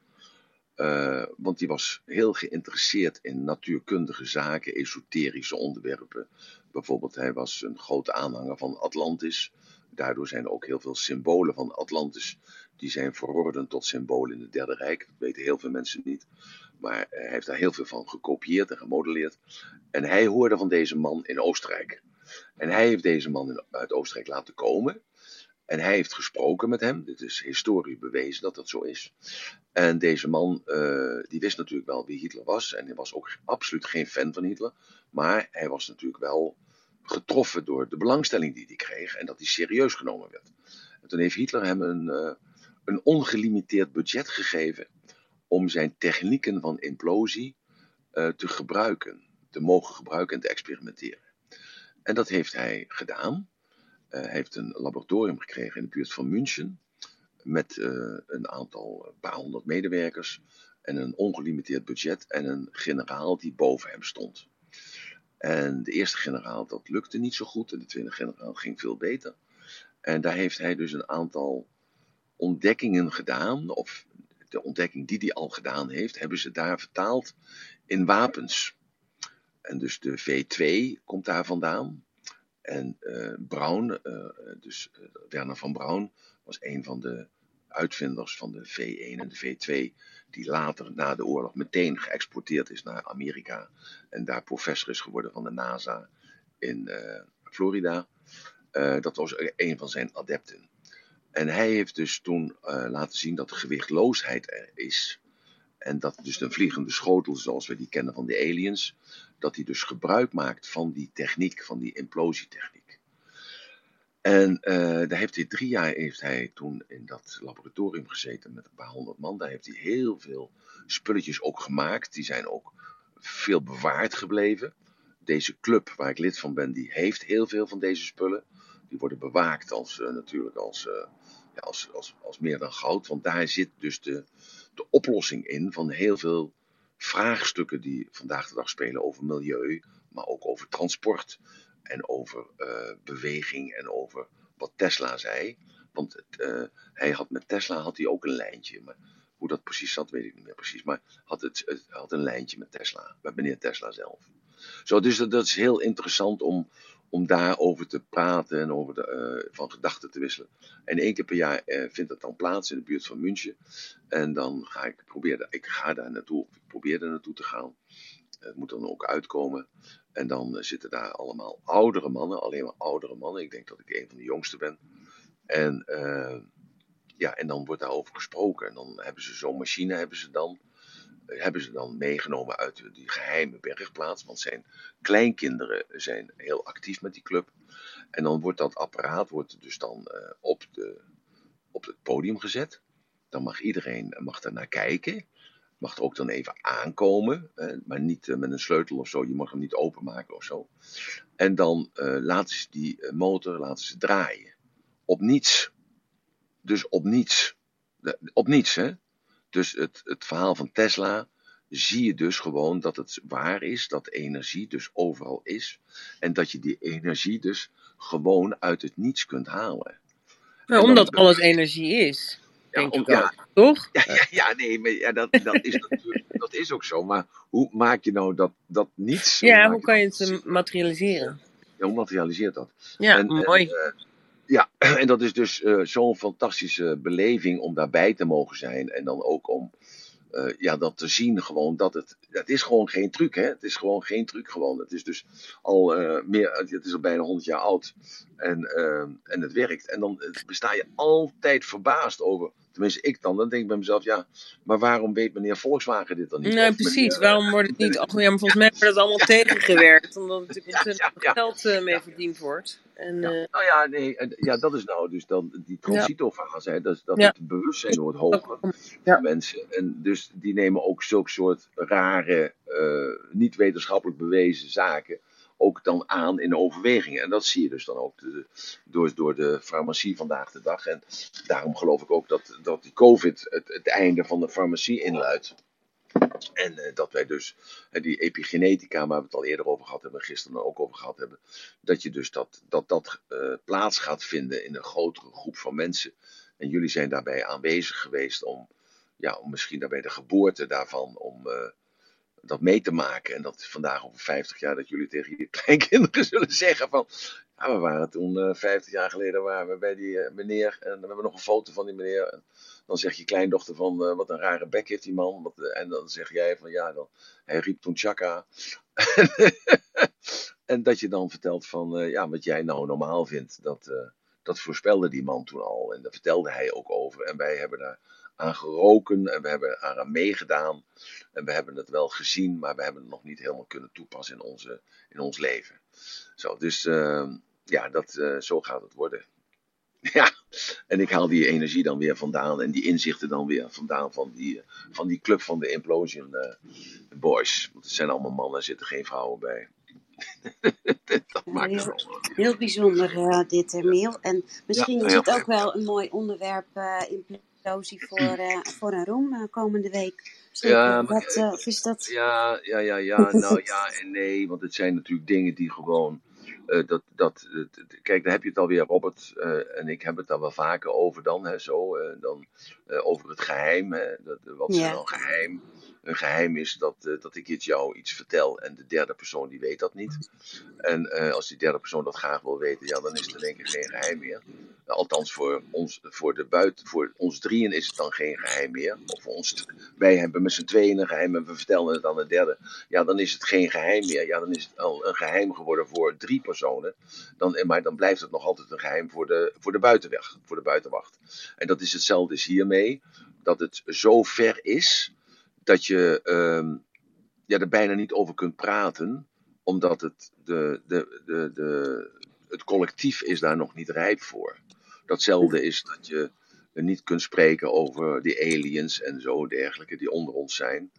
eh, want die was heel geïnteresseerd in natuurkundige zaken, esoterische onderwerpen. Bijvoorbeeld, hij was een grote aanhanger van Atlantis. Daardoor zijn ook heel veel symbolen van Atlantis. Die zijn verworden tot symbolen in het Derde Rijk. Dat weten heel veel mensen niet. Maar hij heeft daar heel veel van gekopieerd en gemodelleerd. En hij hoorde van deze man in Oostenrijk. En hij heeft deze man uit Oostenrijk laten komen. En hij heeft gesproken met hem. Dit is historisch bewezen dat dat zo is. En deze man, eh, die wist natuurlijk wel wie Hitler was. En hij was ook absoluut geen fan van Hitler. Maar hij was natuurlijk wel getroffen door de belangstelling die hij kreeg. En dat hij serieus genomen werd. En toen heeft Hitler hem een, eh, een ongelimiteerd budget gegeven. Om zijn technieken van implosie eh, te gebruiken. Te mogen gebruiken en te experimenteren. En dat heeft hij gedaan. Eh, hij heeft een laboratorium gekregen in de buurt van München. Met eh, een aantal, paar honderd medewerkers. En een ongelimiteerd budget. En een generaal die boven hem stond. En de eerste generaal, dat lukte niet zo goed. En de tweede generaal ging veel beter. En daar heeft hij dus een aantal ontdekkingen gedaan. Of de ontdekking die hij al gedaan heeft, hebben ze daar vertaald in wapens. En dus de V2 komt daar vandaan. En eh Braun, eh, dus eh, Werner van Braun, was een van de uitvinders van de V1 en de V2, die later na de oorlog meteen geëxporteerd is naar Amerika en daar professor is geworden van de NASA in Florida. Dat was een van zijn adepten. En hij heeft dus toen eh, laten zien dat gewichtloosheid er is. En dat dus een vliegende schotel, zoals we die kennen van de aliens, dat hij dus gebruik maakt van die techniek, van die implosietechniek. En eh, daar heeft hij drie jaar heeft hij toen in dat laboratorium gezeten met een paar honderd man. Daar heeft hij heel veel spulletjes ook gemaakt. Die zijn ook veel bewaard gebleven. Deze club waar ik lid van ben, die heeft heel veel van deze spullen. Die worden bewaakt als, eh, natuurlijk als, eh, ja, als, als, als meer dan goud. Want daar zit dus de, de oplossing in van heel veel vraagstukken die vandaag de dag spelen over milieu, maar ook over transport en over eh, beweging en over wat Tesla zei. Want hij had met Tesla had hij ook een lijntje. Maar Hoe dat precies zat, weet ik niet meer precies. Maar had, het, het had een lijntje met Tesla, met meneer Tesla zelf. Zo, dus dat is heel interessant om, om daarover te praten en over de, eh, van gedachten te wisselen. En één keer per jaar eh, vindt dat dan plaats in de buurt van München. En dan ga ik proberen, ik ga daar naartoe, ik probeer daar naartoe te gaan. Het moet dan ook uitkomen. En dan eh, zitten daar allemaal oudere mannen, alleen maar oudere mannen. Ik denk dat ik een van de jongste ben. En, ja, en dan wordt daarover gesproken. En dan hebben ze zo'n machine, hebben ze dan, hebben ze dan meegenomen uit die geheime bergplaats. Want zijn kleinkinderen zijn heel actief met die club. En dan wordt dat apparaat wordt dus dan eh, op, de, op het podium gezet. Dan mag iedereen mag daar naar kijken. Mag er ook dan even aankomen. eh, maar niet eh, met een sleutel of zo. Je mag hem niet openmaken of zo. En dan eh, laten ze die eh, motor laten ze draaien. Op niets. Dus op niets. Op niets, hè? Dus het, het verhaal van Tesla zie je dus gewoon dat het waar is, dat energie dus overal is. En dat je die energie dus gewoon uit het niets kunt halen. Nou, omdat dan- alles energie is, Ja, denk om- ik ja, ook. Toch? ja, ja, ja, nee, maar ja, dat, dat, is natuurlijk, dat is ook zo. Maar hoe maak je nou dat, dat niets? Ja, hoe kan je het eh, materialiseren? Ja, hoe materialiseert dat? Ja, En, en, mooi. Ja, en dat is dus eh, zo'n fantastische beleving om daarbij te mogen zijn. En dan ook om eh, ja, dat te zien gewoon dat het... Het is gewoon geen truc, hè. Het is gewoon geen truc gewoon. Het is dus al eh, meer... Het is al bijna 100 jaar oud. En, en het werkt. En dan besta je altijd verbaasd over... Tenminste, ik dan. Dan denk ik bij mezelf, ja, maar waarom weet meneer Volkswagen dit dan niet? Nee, Of precies. meneer- Waarom wordt het niet... Oh, ja, maar volgens mij wordt het allemaal tegengewerkt. Omdat er natuurlijk Ja, ontzettend ja, ja. geld eh, mee verdiend wordt. En, Ja, eh, nou ja, nee, ja, dat is nou dus dan die transitofase, hè, dat, dat Ja. het bewustzijn wordt hoger Ja. van mensen. En dus die nemen ook zulke soort rare, eh, niet wetenschappelijk bewezen zaken ook dan aan in overwegingen. En dat zie je dus dan ook door, door de farmacie vandaag de dag. En daarom geloof ik ook dat, dat die COVID het, het einde van de farmacie inluidt. En eh, dat wij dus die epigenetica, waar we het al eerder over gehad hebben, gisteren ook over gehad hebben, dat je dus dat dat, dat eh, plaats gaat vinden in een grotere groep van mensen. En jullie zijn daarbij aanwezig geweest om, ja, om misschien daarbij de geboorte daarvan, om eh, dat mee te maken. En dat vandaag over 50 jaar dat jullie tegen je kleinkinderen zullen zeggen van, ja, we waren toen eh 50 jaar geleden waren we bij die eh, meneer en we hebben nog een foto van die meneer. En dan zegt je kleindochter van, eh, wat een rare bek heeft die man. Eh, en dan zeg jij van, ja, dan, hij riep toen Chaka. en dat je dan vertelt van, eh, ja, wat jij nou normaal vindt, dat, eh, dat voorspelde die man toen al. En daar vertelde hij ook over. En wij hebben daar aan geroken en we hebben eraan meegedaan. En we hebben het wel gezien, maar we hebben het nog niet helemaal kunnen toepassen in, onze, in ons leven. Zo, dus eh, ja, dat, eh, zo gaat het worden. Ja, en ik haal die energie dan weer vandaan en die inzichten dan weer vandaan van die, van die club van de Implosion eh, Boys. Want het zijn allemaal mannen, er zitten geen vrouwen bij. dat maakt het heel, wel. heel bijzonder eh, dit, Emiel. En misschien Ja, is het ook wel een mooi onderwerp, eh implosie, voor, eh, voor een room eh, komende week. Ja, dat, maar- eh, of is dat... Ja, ja, ja, ja. Nou ja en nee, want het zijn natuurlijk dingen die gewoon. dat, dat, kijk, daar heb je het alweer, Robert. en ik heb het daar wel vaker over dan. Hè, zo, dan over het geheim. Hè, dat, wat is Ja. nou geheim? Een geheim is dat, eh, dat ik iets jou iets vertel en de derde persoon die weet dat niet. En eh, als die derde persoon dat graag wil weten, ja, dan is het in één keer geen geheim meer. Althans, voor ons, voor, de buiten, voor ons drieën is het dan geen geheim meer. Of voor ons, wij hebben met z'n tweeën een geheim en we vertellen het aan een derde. Ja, dan is het geen geheim meer. Ja, dan is het al een geheim geworden voor drie personen. Dan, maar dan blijft het nog altijd een geheim voor de, voor de buitenweg, voor de buitenwacht. En dat is hetzelfde is hiermee. Dat het zo ver is dat je ehm, ja, er bijna niet over kunt praten. Omdat het, de, de, de, de, het collectief is daar nog niet rijp voor. Datzelfde is dat je niet kunt spreken over die aliens en zo dergelijke die onder ons zijn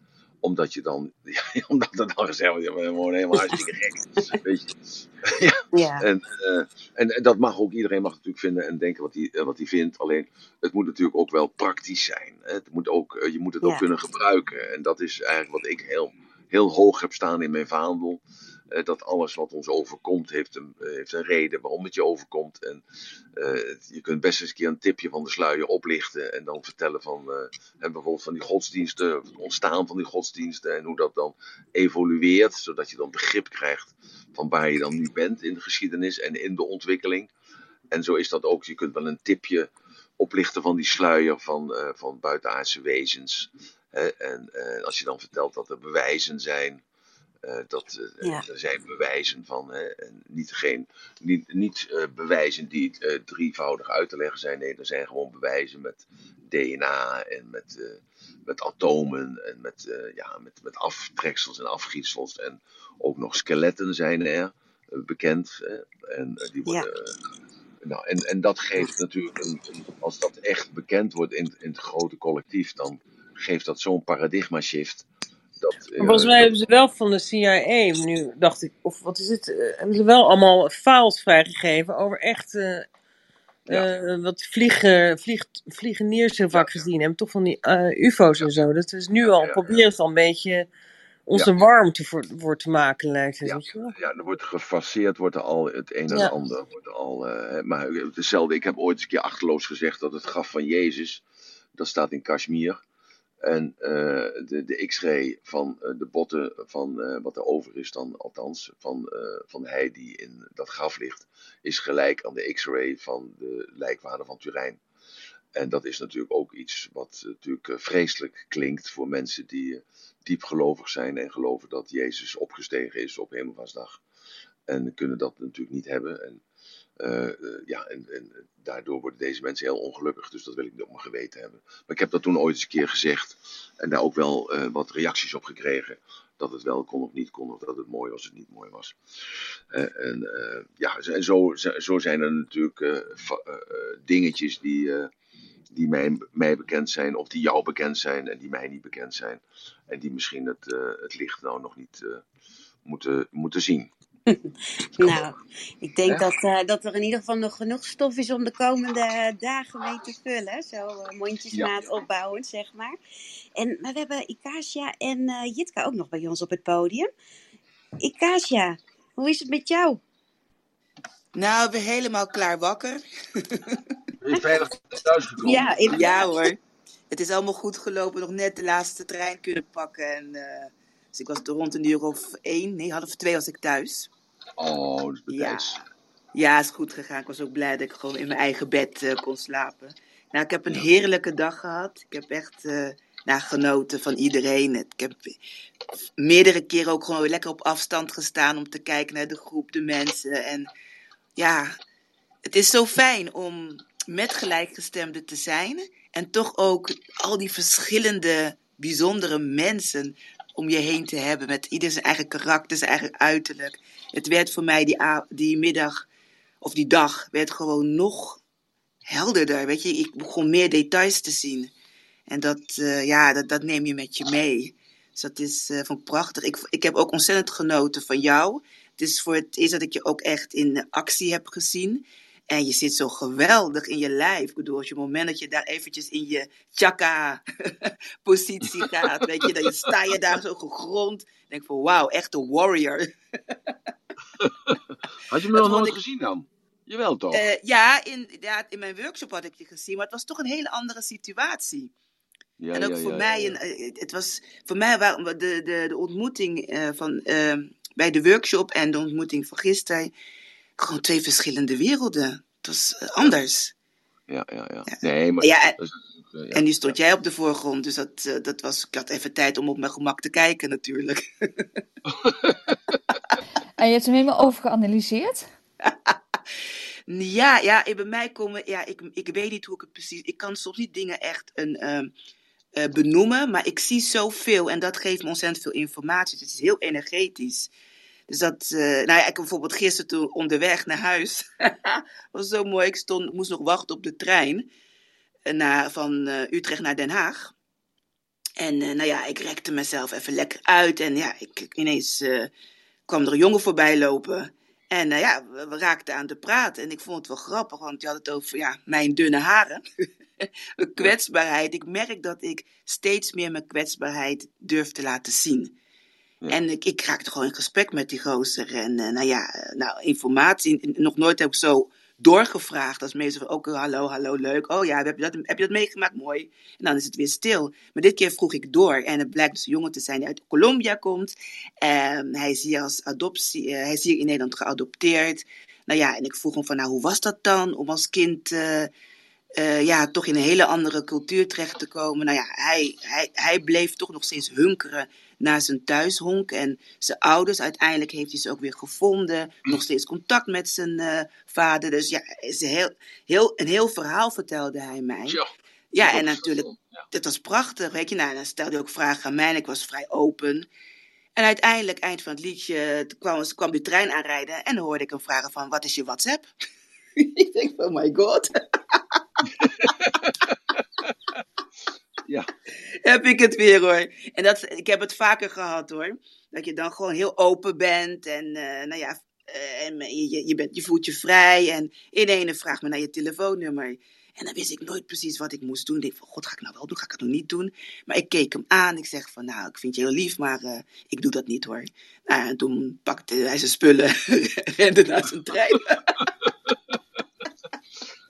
omdat je dan, ja, omdat er dan gezegd wordt, ja, we gewoon helemaal hartstikke gek. Weet je. ja, Ja, en, eh, en, en dat mag ook, iedereen mag natuurlijk vinden en denken wat hij, eh, wat hij vindt. Alleen, het moet natuurlijk ook wel praktisch zijn. Hè. Het moet ook, eh, je moet het ook kunnen gebruiken. En dat is eigenlijk wat ik heel, heel hoog heb staan in mijn vaandel. Eh, dat alles wat ons overkomt heeft een, eh, heeft een reden waarom het je overkomt. En eh, je kunt best eens een keer een tipje van de sluier oplichten en dan vertellen van bijvoorbeeld van die godsdiensten, het ontstaan van die godsdiensten en hoe dat dan evolueert, zodat je dan begrip krijgt van waar je dan nu bent in de geschiedenis en in de ontwikkeling. En zo is dat ook. Je kunt wel een tipje oplichten van die sluier van, eh, van buitenaardse wezens. Hè? En als je dan vertelt dat er bewijzen zijn. Eh, dat, eh, Ja. Er zijn bewijzen van. Niet, geen, niet, niet eh, bewijzen die drievoudig uit te leggen zijn. Nee, er zijn gewoon bewijzen met DNA en met, met atomen en met, ja, met, met aftreksels en afgietsels. En ook nog skeletten zijn er bekend. Hè? En die worden. nou, en, en dat geeft natuurlijk, een- als dat echt bekend wordt in, in het grote collectief, dan geeft dat zo'n paradigma shift. Dat, Maar volgens mij hebben ze wel van de CIA nu, dacht ik, of wat is het, eh, hebben ze wel allemaal files vrijgegeven over echt eh, eh, wat vliegen, vlieg, vliegeniers heel vaak gezien hebben. Toch van die UFO's en zo. Dat is nu al, proberen ze al een beetje onze Ja. warmte voor, voor te maken, lijkt het. Ja. Ja, er wordt gefaseerd, wordt er al het een en Ja. ander. Wordt al, maar hetzelfde, ik heb ooit eens een keer achterloos gezegd dat het graf van Jezus, dat staat in Kashmir. En eh, de, de x-ray van eh, de botten van eh, wat er over is dan, althans, van, van hij die in dat graf ligt, is gelijk aan de x-ray van de lijkwaarde van Turijn. En dat is natuurlijk ook iets wat natuurlijk vreselijk klinkt voor mensen die diep gelovig zijn en geloven dat Jezus opgestegen is op Hemelvaartsdag. En kunnen dat natuurlijk niet hebben. En, eh, eh, ja, en, daardoor worden deze mensen heel ongelukkig. Dus dat wil ik niet op mijn geweten hebben. Maar ik heb dat toen ooit eens een keer gezegd. En daar ook wel eh, wat reacties op gekregen. Dat het wel kon of niet kon. Of dat het mooi was of niet mooi was. En ja, en zo, zo zijn er natuurlijk dingetjes die, die mij, mij bekend zijn. Of die jou bekend zijn en die mij niet bekend zijn. En die misschien het, het licht nou nog niet moeten, moeten zien. Nou, ik denk dat, eh, dat er in ieder geval nog genoeg stof is om de komende dagen mee te vullen. Zo eh, mondjesmaat opbouwend, zeg maar. En, maar we hebben Ikasia en eh, Jitka ook nog bij ons op het podium. Ikasia, hoe is het met jou? Nou, ik ben helemaal klaar wakker. Ben je veilig thuis gekomen? Ja. Ja hoor. Het is allemaal goed gelopen. Nog net de laatste trein kunnen pakken. En, eh, dus ik was er rond een uur of één, nee, half twee was ik thuis. Oh, dat is Ja. Ja, is goed gegaan. Ik was ook blij dat ik gewoon in mijn eigen bed eh, kon slapen. Nou, ik heb een heerlijke dag gehad. Ik heb echt eh, nou, genoten van iedereen. Ik heb meerdere keren ook gewoon lekker op afstand gestaan om te kijken naar de groep, de mensen. En ja, het is zo fijn om met gelijkgestemden te zijn. En toch ook al die verschillende, bijzondere mensen om je heen te hebben. Met ieder zijn eigen karakter, zijn eigen uiterlijk. Het werd voor mij die, die middag, of die dag, werd gewoon nog helderder. Weet je, ik begon meer details te zien. En dat, eh, ja, dat, dat neem je met je mee. Dus dat is, vond ik prachtig. Ik, ik heb ook ontzettend genoten van jou. Het is voor het eerst dat ik je ook echt in actie heb gezien. En je zit zo geweldig in je lijf. Ik bedoel, als je het moment dat je daar eventjes in je chakra-positie gaat, weet je, dan je- sta je daar zo gegrond. Denk van, wauw, echt een warrior. Had je me nog vond nooit ik- gezien dan? Jawel toch? Eh, ja, in, ja, in mijn workshop had ik je gezien, maar het was toch een hele andere situatie. ja, en ook ja, voor ja, mij, een, eh, het was voor mij waren de, de, de ontmoeting eh, van, bij de workshop en de ontmoeting van gisteren gewoon twee verschillende werelden. Het was eh, anders. Ja, ja, ja. Nee, maar... Ja, en- dat is- ja. En nu stond jij op de voorgrond, dus dat, eh, dat was, ik had even tijd om op mijn gemak te kijken natuurlijk. En je hebt hem helemaal overgeanalyseerd? Ja, ja, bij mij komen, ja, ik, ik weet niet hoe ik het precies, ik kan soms niet dingen echt een, ehm, eh, benoemen, maar ik zie zoveel en dat geeft me ontzettend veel informatie. Dus het is heel energetisch. Dus dat, eh, nou ja, ik bijvoorbeeld gisteren toen onderweg naar huis, was zo mooi, ik stond, moest nog wachten op de trein eh, naar, van eh, Utrecht naar Den Haag. En nou ja, ik rekte mezelf even lekker uit en ja, ik, ineens kwam er een jongen voorbij lopen. En nou ja, we, we raakten aan de praat. En ik vond het wel grappig, want je had het over ja, mijn dunne haren. Mijn kwetsbaarheid. Ik merk dat ik steeds meer mijn kwetsbaarheid durf te laten zien. En ik, ik raakte gewoon in gesprek met die gozer. En eh, nou ja, eh, nou, informatie. Nog nooit heb ik zo doorgevraagd. Als mensen van, ook hallo, hallo, leuk. Oh ja, heb je, dat, heb je dat meegemaakt? Mooi. En dan is het weer stil. Maar dit keer vroeg ik door. En het blijkt dus een jongen te zijn die uit Colombia komt. En hij is hier als adoptie, eh, hij is hier in Nederland geadopteerd. Nou ja, en ik vroeg hem van, nou, hoe was dat dan om als kind... eh, ja, toch in een hele andere cultuur terecht te komen. Nou ja, hij, hij, hij bleef toch nog steeds hunkeren naar zijn thuishonk. En zijn ouders, uiteindelijk heeft hij ze ook weer gevonden. Nog steeds contact met zijn eh, vader. Dus ja, is een heel, heel, een heel verhaal vertelde hij mij. Ja, en natuurlijk, dat was prachtig, weet je. Nou, dan stelde hij ook vragen aan mij en ik was vrij open. En uiteindelijk, eind van het liedje, kwam, kwam de trein aanrijden en dan hoorde ik hem vragen van, wat is je WhatsApp? ik denk, oh my god. Ja. heb ik het weer hoor. En dat, ik heb het vaker gehad hoor. Dat je dan gewoon heel open bent en eh, nou ja, eh, en je, je, bent, je voelt je vrij. En iedereen vraagt me naar je telefoonnummer. En dan wist ik nooit precies wat ik moest doen. Ik van, god, ga ik nou wel doen? Ga ik het nog niet doen? Maar ik keek hem aan. Ik zeg van, nou, ik vind je heel lief, maar eh, ik doe dat niet hoor. Nou, en toen pakte hij zijn spullen, rende naar zijn trein.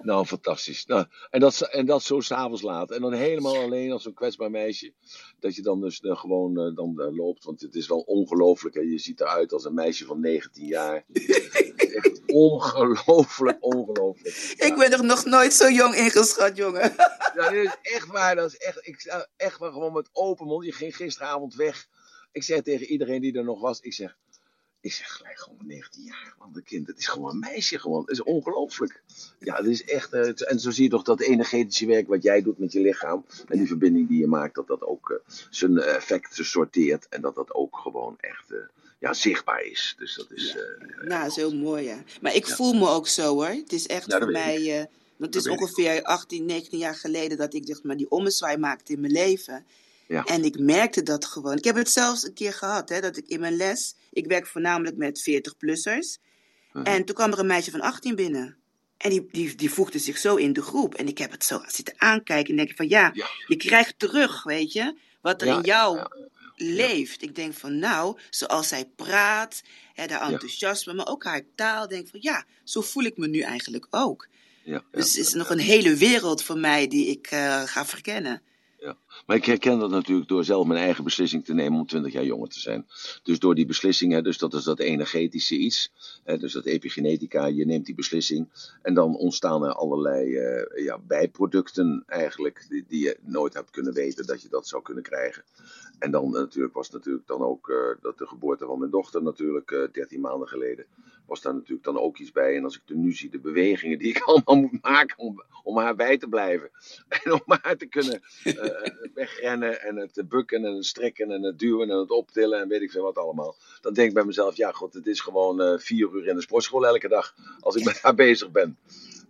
Nou, fantastisch. Nou, en, dat, en dat zo s'avonds laat. En dan helemaal alleen als zo'n kwetsbaar meisje. Dat je dan dus eh, gewoon eh, dan, eh, loopt. Want het is wel ongelooflijk. hè. Je ziet eruit als een meisje van 19 jaar. Echt ongelooflijk, ongelooflijk. Ik ben er nog nooit zo jong ingeschat, jongen. Ja, dit is echt waar. Dat is echt, ik echt wel gewoon met open mond. Je ging gisteravond weg. Ik zeg tegen iedereen die er nog was. Ik zeg, ik zeg gelijk gewoon 19 jaar. Want een kind, het is gewoon een meisje gewoon. Het is ongelooflijk. Ja, het is echt. eh, en zo zie je toch dat energetische werk wat jij doet met je lichaam. En die verbinding die je maakt. Dat dat ook eh, zijn effecten sorteert. En dat dat ook gewoon echt eh, ja, zichtbaar is. Dus dat is. Nou, dat is heel mooi, ja. Maar ik Ja. voel me ook zo, hoor. Het is echt Ja, dat voor mij... want het Dat is ongeveer 18, 19 jaar geleden dat ik zeg maar, die ommezwaai maakte in mijn leven. Ja. En ik merkte dat gewoon. Ik heb het zelfs een keer gehad, hè, dat ik in mijn les... Ik werk voornamelijk met 40-plussers. Mhm. En toen kwam er een meisje van 18 binnen. En die, die, die voegde zich zo in de groep. En ik heb het zo zitten aankijken en denk ik van... Ja, Ja. je krijgt terug, weet je, wat er Ja, in jou ja, leeft. Ik denk van nou, zoals zij praat, hè, haar enthousiasme, maar ook haar taal, denk van ja, zo voel ik me nu eigenlijk ook. Dus het is nog een hele wereld voor mij die ik eh, ga verkennen. Ja. Maar ik herken dat natuurlijk door zelf mijn eigen beslissing te nemen om 20 jaar jonger te zijn. Dus door die beslissing, hè, dus dat is dat energetische iets. Hè, dus dat epigenetica, je neemt die beslissing. En dan ontstaan er allerlei eh, ja, bijproducten eigenlijk. Die, die je nooit hebt kunnen weten dat je dat zou kunnen krijgen. En dan eh, natuurlijk was natuurlijk dan ook eh, dat de geboorte van mijn dochter natuurlijk eh 13 maanden geleden. Was daar natuurlijk dan ook iets bij. En als ik er nu zie de bewegingen die ik allemaal moet maken om, om haar bij te blijven. En om haar te kunnen eh, wegrennen en het bukken en het strekken en het duwen en het optillen en weet ik veel wat allemaal. Dan denk ik bij mezelf, ja god, het is gewoon eh, vier uur in de sportschool elke dag als ik met haar bezig ben.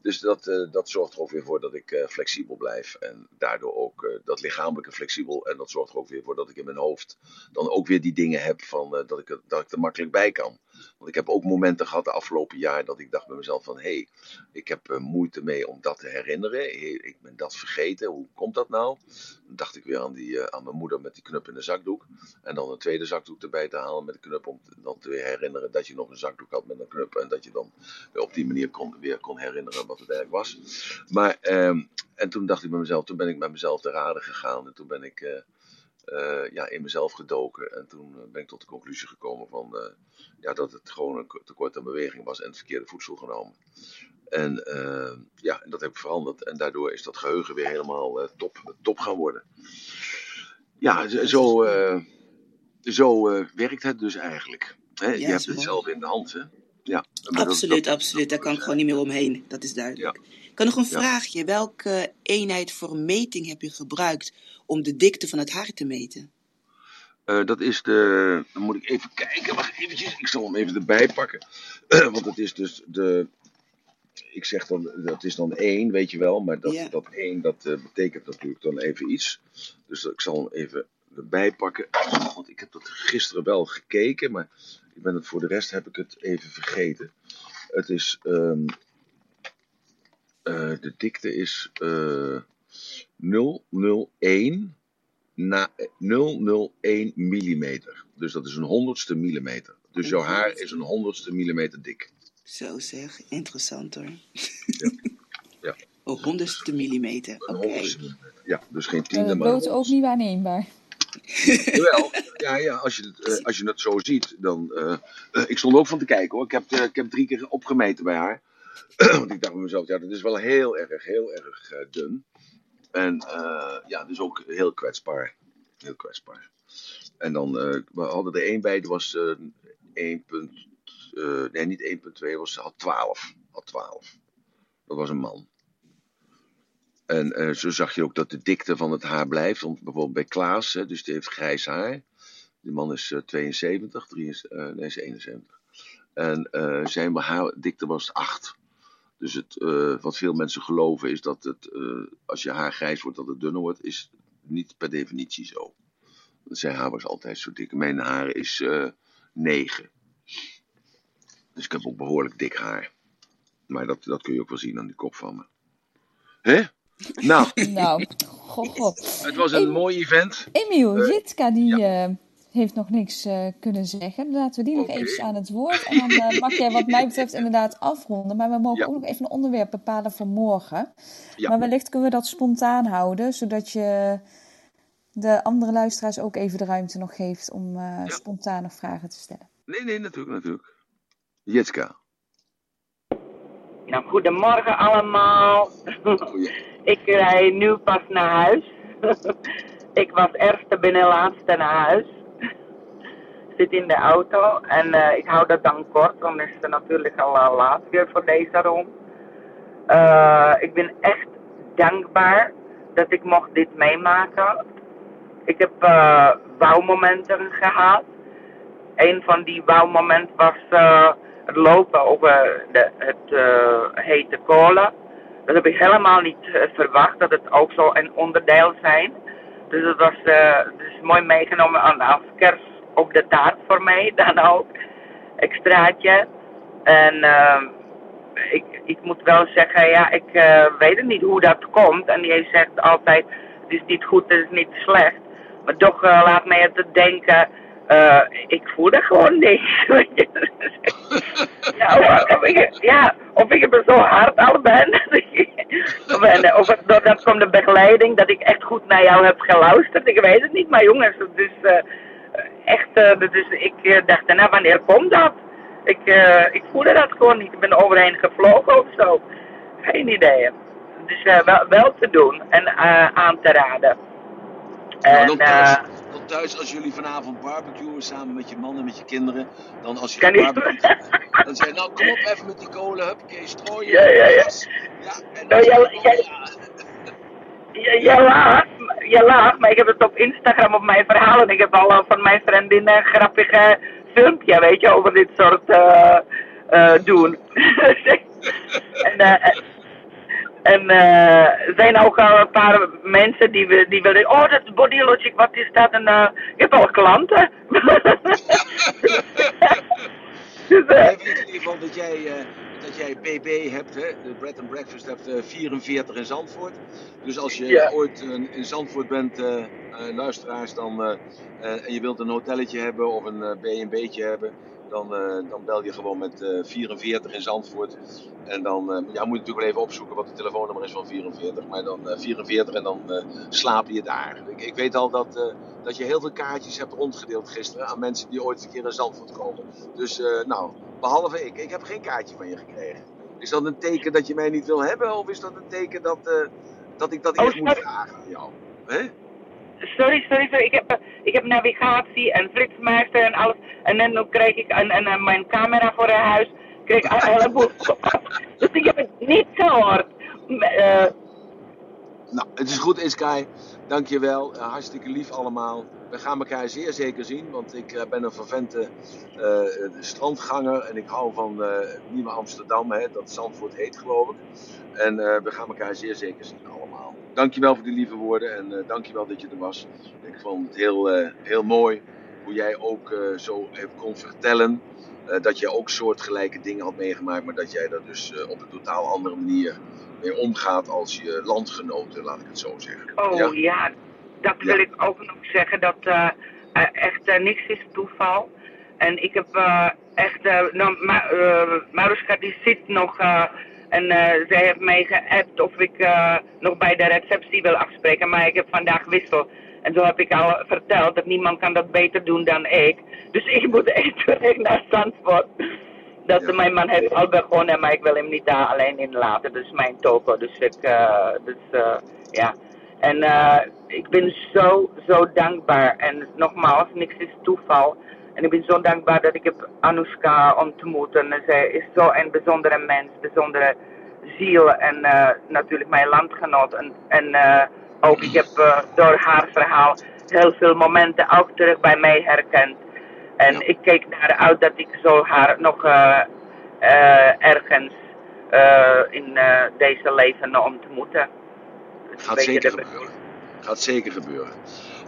Dus dat, eh, dat zorgt er ook weer voor dat ik eh, flexibel blijf. En daardoor ook dat lichamelijke flexibel. En dat zorgt er ook weer voor dat ik in mijn hoofd dan ook weer die dingen heb van dat, ik, dat ik er makkelijk bij kan. Want ik heb ook momenten gehad de afgelopen jaar dat ik dacht bij mezelf van... hé, hey, ik heb eh, moeite mee om dat te herinneren. Ik ben dat vergeten. Hoe komt dat nou? Dan dacht ik weer aan, die, eh, aan mijn moeder met die knup in de zakdoek. En dan een tweede zakdoek erbij te halen met de knup. Om dan te weer herinneren dat je nog een zakdoek had met een knup. En dat je dan op die manier kon, weer kon herinneren wat het eigenlijk was. Maar, ehm, en toen dacht ik bij mezelf, toen ben ik met mezelf te raden gegaan. En toen ben ik eh, eh, ja, in mezelf gedoken. En toen eh, ben ik tot de conclusie gekomen van, eh, ja, dat het gewoon een tekort aan beweging was en het verkeerde voedsel genomen. En ja, en dat heb ik veranderd. En daardoor is dat geheugen weer helemaal top, top gaan worden. Ja, zo, zo, zo eh, werkt het dus eigenlijk. Hè? je hebt het zelf in de hand. Hè? Ja, maar Absoluut, dat- absoluut. Daar kan ik gewoon niet meer omheen. Dat is duidelijk. Ja. Ik kan nog een Ja. vraagje. Welke eenheid voor meting heb je gebruikt om de dikte van het haar te meten? Eh, dat is de. Dan moet ik even kijken. Wacht eventjes. Ik zal hem even erbij pakken. Want het is dus de. Ik zeg dan, dat is dan één, weet je wel. Maar dat, Ja. dat één, dat eh, betekent natuurlijk dan even iets. Dus ik zal hem even erbij pakken. Want ik heb dat gisteren wel gekeken. Maar ik ben het voor de rest heb ik het even vergeten. Het is. ehm, eh, de dikte is eh 001 na 001 millimeter. Dus dat is een honderdste millimeter. Dus jouw haar is een honderdste millimeter dik. Zo zeg, interessant hoor. Ja. Een honderdste millimeter, oké. Ja, dus geen tiende, Uh, maar bloot ook niet waarneembaar. Jawel, ja, ja als, je het, eh, als je het zo ziet, dan... eh, eh, ik stond ook van te kijken hoor. Ik heb, eh, ik heb drie keer opgemeten bij haar. Want ik dacht bij mezelf, ja, dat is wel heel erg, heel erg eh, dun. En eh, ja, dus ook heel kwetsbaar. Heel kwetsbaar. En dan, eh, we hadden er één bij, die was eh 1. punt, nee, niet 1,2, was had 12. Had 12. Dat was een man. En zo zag je ook dat de dikte van het haar blijft. Want bijvoorbeeld bij Klaas, hè, dus die heeft grijs haar. Die man is eh, 72, 73, eh, nee, is 71. En zijn haardikte was 8. Dus het, eh, wat veel mensen geloven is dat het, eh, als je haar grijs wordt, dat het dunner wordt, is niet per definitie zo. Zijn haar was altijd zo dik. Mijn haar is eh 9. Dus ik heb ook behoorlijk dik haar. Maar dat, dat kun je ook wel zien aan die kop van me. Hè? Nou, Nou, goh, goh. het was een mooi event. Emiel, Jitka die eh, heeft nog niks eh, kunnen zeggen. Laten we die nog even aan het woord. En dan eh, mag jij wat mij betreft inderdaad afronden. Maar we mogen Ja. ook nog even een onderwerp bepalen voor morgen. Ja. Maar wellicht kunnen we dat spontaan houden. Zodat je de andere luisteraars ook even de ruimte nog geeft om eh, spontaan nog vragen te stellen. Nee, nee, natuurlijk, natuurlijk. Jitska. Nou, goedemorgen allemaal. ik rij nu pas naar huis. ik was eerste binnen, laatste naar huis. Zit in de auto en eh, ik hou dat dan kort, want het is natuurlijk al eh, laat weer voor deze ronde. Eh, ik ben echt dankbaar dat ik mocht dit meemaken. Ik heb bouwmomenten gehad. Een van die bouwmomenten was het lopen over de, het hete kolen. Dat heb ik helemaal niet verwacht, dat het ook zo een onderdeel zijn. Dus het was dus mooi meegenomen aan als kerst op de taart voor mij dan ook. Extraatje. En eh, ik, ik moet wel zeggen, ja, ik eh, weet niet hoe dat komt. En die zegt altijd, het is niet goed, het is niet slecht. Maar toch eh, laat mij het denken, eh, ik voel het gewoon niet. ja, of, ik, ja, of ik er zo hard al ben. of, en, of het- doordat komt de begeleiding, dat ik echt goed naar jou heb geluisterd. Ik weet het niet, maar jongens, het is echt, is, ik eh, dacht, nou, wanneer komt dat? Ik, eh, ik voelde dat gewoon niet. Ik ben overheen gevlogen of zo. Geen idee. Dus wel, wel te doen en aan te raden. En, dan, thuis, thuis, als jullie vanavond barbecuen samen met je man en met je kinderen, dan als je Kan dan zeg je, nou kom op even met die kolen, huppakee, strooien. Ja, ja, ja. Ja, en dan Nou, jij, jij lacht, jij lacht, maar ik heb het op Instagram op mijn verhaal en ik heb al eh, van mijn vriendin een grappige filmpje, weet je, over dit soort eh eh, doen. en eh, en er zijn ook al een paar mensen die, die willen, oh dat is Body Logic, wat is dat? En ik heb al klanten. Wij weten in ieder geval dat jij, eh, dat jij BB hebt, hè? de Bread and Breakfast hebt eh, 44 in Zandvoort. Dus als je Ja. ooit eh, in Zandvoort bent, luisteraars, dan, en je wilt een hotelletje hebben of een B&B'tje hebben, dan, eh, dan bel je gewoon met eh, 44 in Zandvoort. En dan eh, ja, moet je natuurlijk wel even opzoeken wat de telefoonnummer is van 44. Maar dan eh, 44 en dan eh, slaap je daar. Ik, ik weet al dat, eh, dat je heel veel kaartjes hebt rondgedeeld gisteren aan mensen die ooit een keer in Zandvoort komen. Dus eh, nou, behalve ik. Ik heb geen kaartje van je gekregen. Is dat een teken dat je mij niet wil hebben? Of is dat een teken dat, eh, dat ik dat Oh, eerst moet vragen aan jou? Hè? Sorry, sorry, sorry. Ik heb, eh, ik heb navigatie en flitsmeister en alles. En dan kreeg ik een, een, een- mijn camera voor het huis. Kreeg ik een heleboel. dus ik heb het niet gehoord. Eh, Nou, het is goed, Iskai. Dankjewel. Uh, hartstikke lief allemaal. We gaan elkaar zeer zeker zien, want ik eh, ben een vervente eh, strandganger en ik hou van eh, Nieuwe Amsterdam, hè, dat Zandvoort heet geloof ik. En we gaan elkaar zeer zeker zien allemaal. Dankjewel voor die lieve woorden en uh, dankjewel dat je er was. Ik vond het heel, heel mooi hoe jij ook zo even kon vertellen dat je ook soortgelijke dingen had meegemaakt, maar dat jij er dus op een totaal andere manier mee omgaat als je landgenoten, laat ik het zo zeggen. oh ja. Dat wil ik ook nog zeggen, dat eh, eh, echt eh, niks is toeval. En ik heb eh, echt, eh nou, Ma eh, Maruska die zit nog eh, en eh, zij heeft mij geappt of ik eh, nog bij de receptie wil afspreken, maar ik heb vandaag wissel. En zo heb ik al verteld dat niemand kan dat beter doen dan ik. Dus ik moet echt terug naar Zandvoort. Dat mijn man heeft al begonnen, maar ik wil hem niet daar alleen in laten. Dat is mijn toko. Dus ik, eh, dus, eh, ja. En eh, ik ben zo, zo dankbaar. En nogmaals, niks is toeval. En ik ben zo dankbaar dat ik heb Anushka ontmoet. En zij is zo een bijzondere mens, bijzondere ziel. En eh, natuurlijk mijn landgenoot. En, en eh, ook, ik heb eh, door haar verhaal heel veel momenten ook terug bij mij herkend. En ik keek naar uit dat ik zo haar nog eh, eh, ergens eh, in eh, deze leven ontmoeten. Dat een Gaat zeker de- gebeuren. Gaat zeker gebeuren.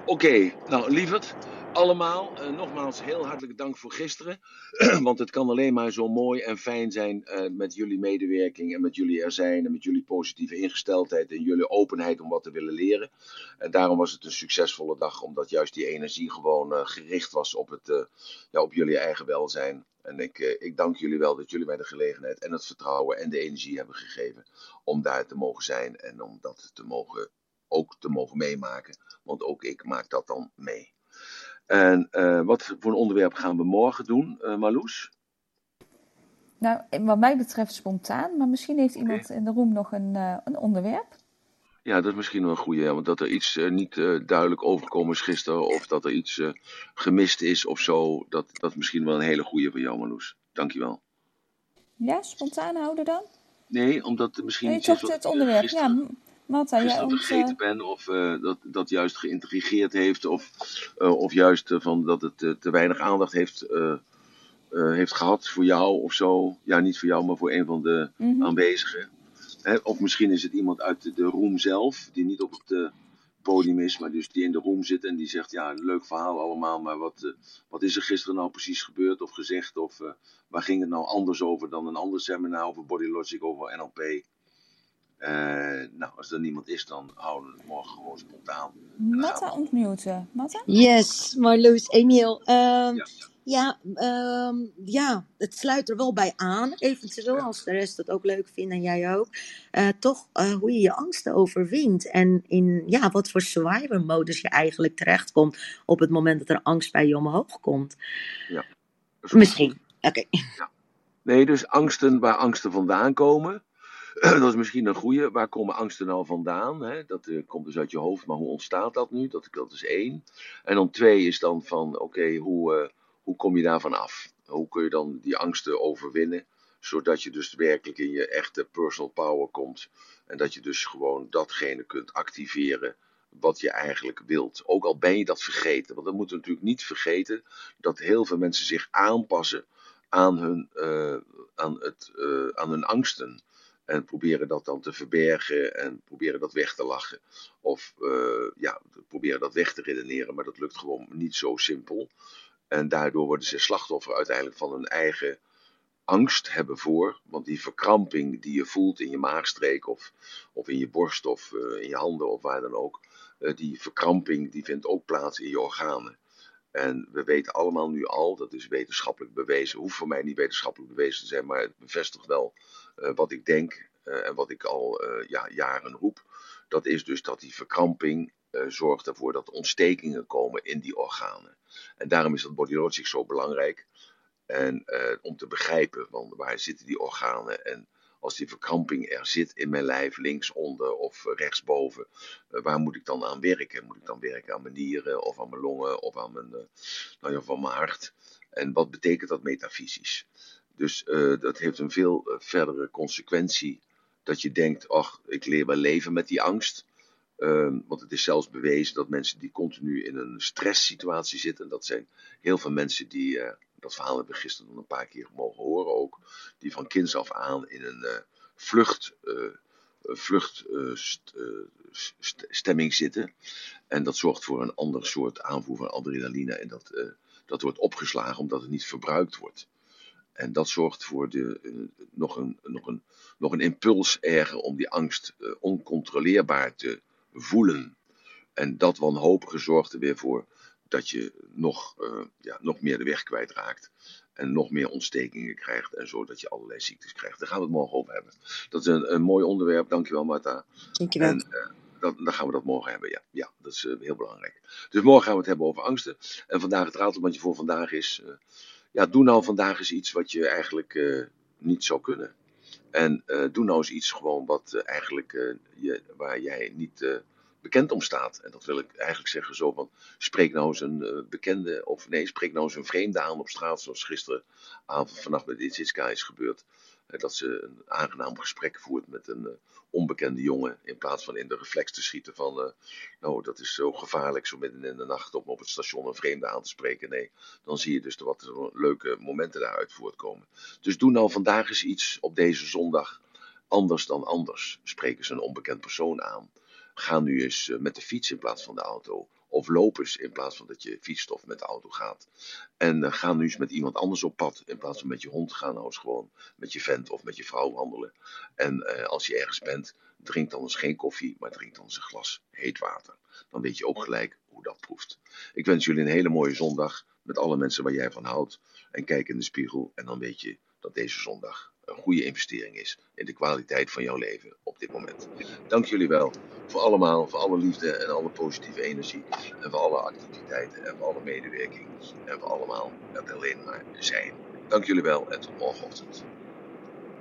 Oké, nou lieverd, allemaal, eh, nogmaals heel hartelijk dank voor gisteren. Want het kan alleen maar zo mooi en fijn zijn eh, met jullie medewerking en met jullie er zijn en met jullie positieve ingesteldheid en jullie openheid om wat te willen leren. En daarom was het een succesvolle dag, omdat juist die energie gewoon eh, gericht was op, het, ja, op jullie eigen welzijn. En ik, ik dank jullie wel dat jullie mij de gelegenheid en het vertrouwen en de energie hebben gegeven om daar te mogen zijn en om dat te mogen, ook te mogen meemaken. Want ook ik maak dat dan mee. En eh, wat voor een onderwerp gaan we morgen doen, eh Marloes? Nou, wat mij betreft spontaan, maar misschien heeft iemand in de room nog een, eh, een onderwerp. Ja, dat is misschien wel een goede, ja, want dat er iets niet duidelijk overkomen is gisteren, of dat er iets gemist is of zo, dat, dat is misschien wel een hele goede van jou, Marloes. Dankjewel. Ja, spontaan houden dan? Nee, omdat misschien Nee, iets toch is wat het onderwerp. gisteren, Ja, Gisteren ons... vergeten ben, of eh, dat, dat juist geïntrigeerd heeft, of, eh, of juist eh, van dat het eh, te weinig aandacht heeft, eh, eh, heeft gehad voor jou of zo. Ja, niet voor jou, maar voor een van de Mhm. aanwezigen. Hè, of misschien is het iemand uit de, de room zelf, die niet op het eh, podium is, maar dus die in de room zit en die zegt, ja, leuk verhaal allemaal, maar wat, eh, wat is er gisteren nou precies gebeurd of gezegd? Of eh, waar ging het nou anders over dan een ander seminar over Body Logic, over NLP? Eh, nou, als er niemand is, dan houden we het morgen gewoon spontaan. Matta ontmuten. Matta? Yes, Marloes, Emiel. Ehm, ja, ehm, ja, het sluit er wel bij aan, eventueel, als de rest het ook leuk vindt en jij ook. Eh, toch eh, hoe je je angsten overwint en in ja, wat voor survivor-modus je eigenlijk terechtkomt op het moment dat er angst bij je omhoog komt. Ja. Misschien, oké. Nee, dus angsten waar angsten vandaan komen. Dat is misschien een goede. Waar komen angsten nou vandaan? Hè? Dat eh, komt dus uit je hoofd, maar hoe ontstaat dat nu? Dat, dat is één. En dan twee is dan van, oké, hoe, eh, hoe kom je daarvan af? Hoe kun je dan die angsten overwinnen? Zodat je dus werkelijk in je echte personal power komt. En dat je dus gewoon datgene kunt activeren wat je eigenlijk wilt. Ook al ben je dat vergeten. Want we moeten natuurlijk niet vergeten dat heel veel mensen zich aanpassen aan hun, eh, aan het, aan hun angsten. En proberen dat dan te verbergen en proberen dat weg te lachen. Of eh, ja, proberen dat weg te redeneren. Maar dat lukt gewoon niet zo simpel. En daardoor worden ze slachtoffer uiteindelijk van hun eigen angst hebben voor. Want die verkramping die je voelt in je maagstreek of, of in je borst of eh, in je handen of waar dan ook. eh, die verkramping die vindt ook plaats in je organen. En we weten allemaal nu al, dat is wetenschappelijk bewezen, hoeft voor mij niet wetenschappelijk bewezen te zijn, maar het bevestigt wel wat ik denk eh, en wat ik al eh, ja, jaren roep. Dat is dus dat die verkramping eh, zorgt ervoor dat ontstekingen komen in die organen. En daarom is dat body logic zo belangrijk. En eh, om te begrijpen, want waar zitten die organen en als die verkramping er zit in mijn lijf, linksonder of rechtsboven, eh, waar moet ik dan aan werken? Moet ik dan werken aan mijn nieren of aan mijn longen of aan mijn, eh, nou ja, van mijn hart? En wat betekent dat metafysisch? Dus eh, dat heeft een veel eh, verdere consequentie dat je denkt, ach, ik leer wel leven met die angst. Ehm, want het is zelfs bewezen dat mensen die continu in een stresssituatie zitten, en dat zijn heel veel mensen die, eh, dat verhaal hebben we gisteren nog een paar keer mogen horen ook, die van kinds af aan in een vlucht, vluchtstemming zitten. En dat zorgt voor een ander soort aanvoer van adrenaline en dat, dat wordt opgeslagen omdat het niet verbruikt wordt. En dat zorgt voor de, eh, nog, een, nog, een, nog een impuls erger om die angst eh, oncontroleerbaar te voelen. En dat wanhopige zorgt er weer voor dat je nog, eh, ja, nog meer de weg kwijtraakt. En nog meer ontstekingen krijgt. En zo dat je allerlei ziektes krijgt. Daar gaan we het morgen over hebben. Dat is een, een mooi onderwerp. Dankjewel, Marta. Dankjewel. En dat, dan gaan we dat morgen hebben. Ja, ja dat is heel belangrijk. Dus morgen gaan we het hebben over angsten. En vandaag het ratelbandje voor vandaag is. Ja, doe nou vandaag eens iets wat je eigenlijk niet zou kunnen. En doe nou eens iets gewoon wat eigenlijk je, waar jij niet bekend om staat. En dat wil ik eigenlijk zeggen zo van, spreek nou eens een bekende, of nee, spreek nou eens een vreemde aan op straat, zoals gisteravond vannacht met Itzitska is gebeurd. Dat ze een aangenaam gesprek voert met een uh, onbekende jongen, in plaats van in de reflex te schieten van, nou, dat is zo gevaarlijk, zo midden in de nacht om op het station een vreemde aan te spreken. Nee, dan zie je dus wat leuke momenten daaruit voortkomen. Dus doe nou vandaag eens iets op deze zondag anders dan anders. Spreek eens een onbekend persoon aan. Ga nu eens met de fiets in plaats van de auto. Of loop eens in plaats van dat je fietst of met de auto gaat. En uh, ga nu eens met iemand anders op pad. In plaats van met je hond. Ga nou eens gewoon met je vent of met je vrouw wandelen. En uh, als je ergens bent, drink dan eens geen koffie. Maar drink dan eens een glas heet water. Dan weet je ook gelijk hoe dat proeft. Ik wens jullie een hele mooie zondag. Met alle mensen waar jij van houdt. En kijk in de spiegel. En dan weet je dat deze zondag een goede investering is in de kwaliteit van jouw leven op dit moment. Dank jullie wel voor allemaal, voor alle liefde en alle positieve energie. En voor alle activiteiten en voor alle medewerking. En voor allemaal het alleen maar zijn. Dank jullie wel en tot morgenochtend.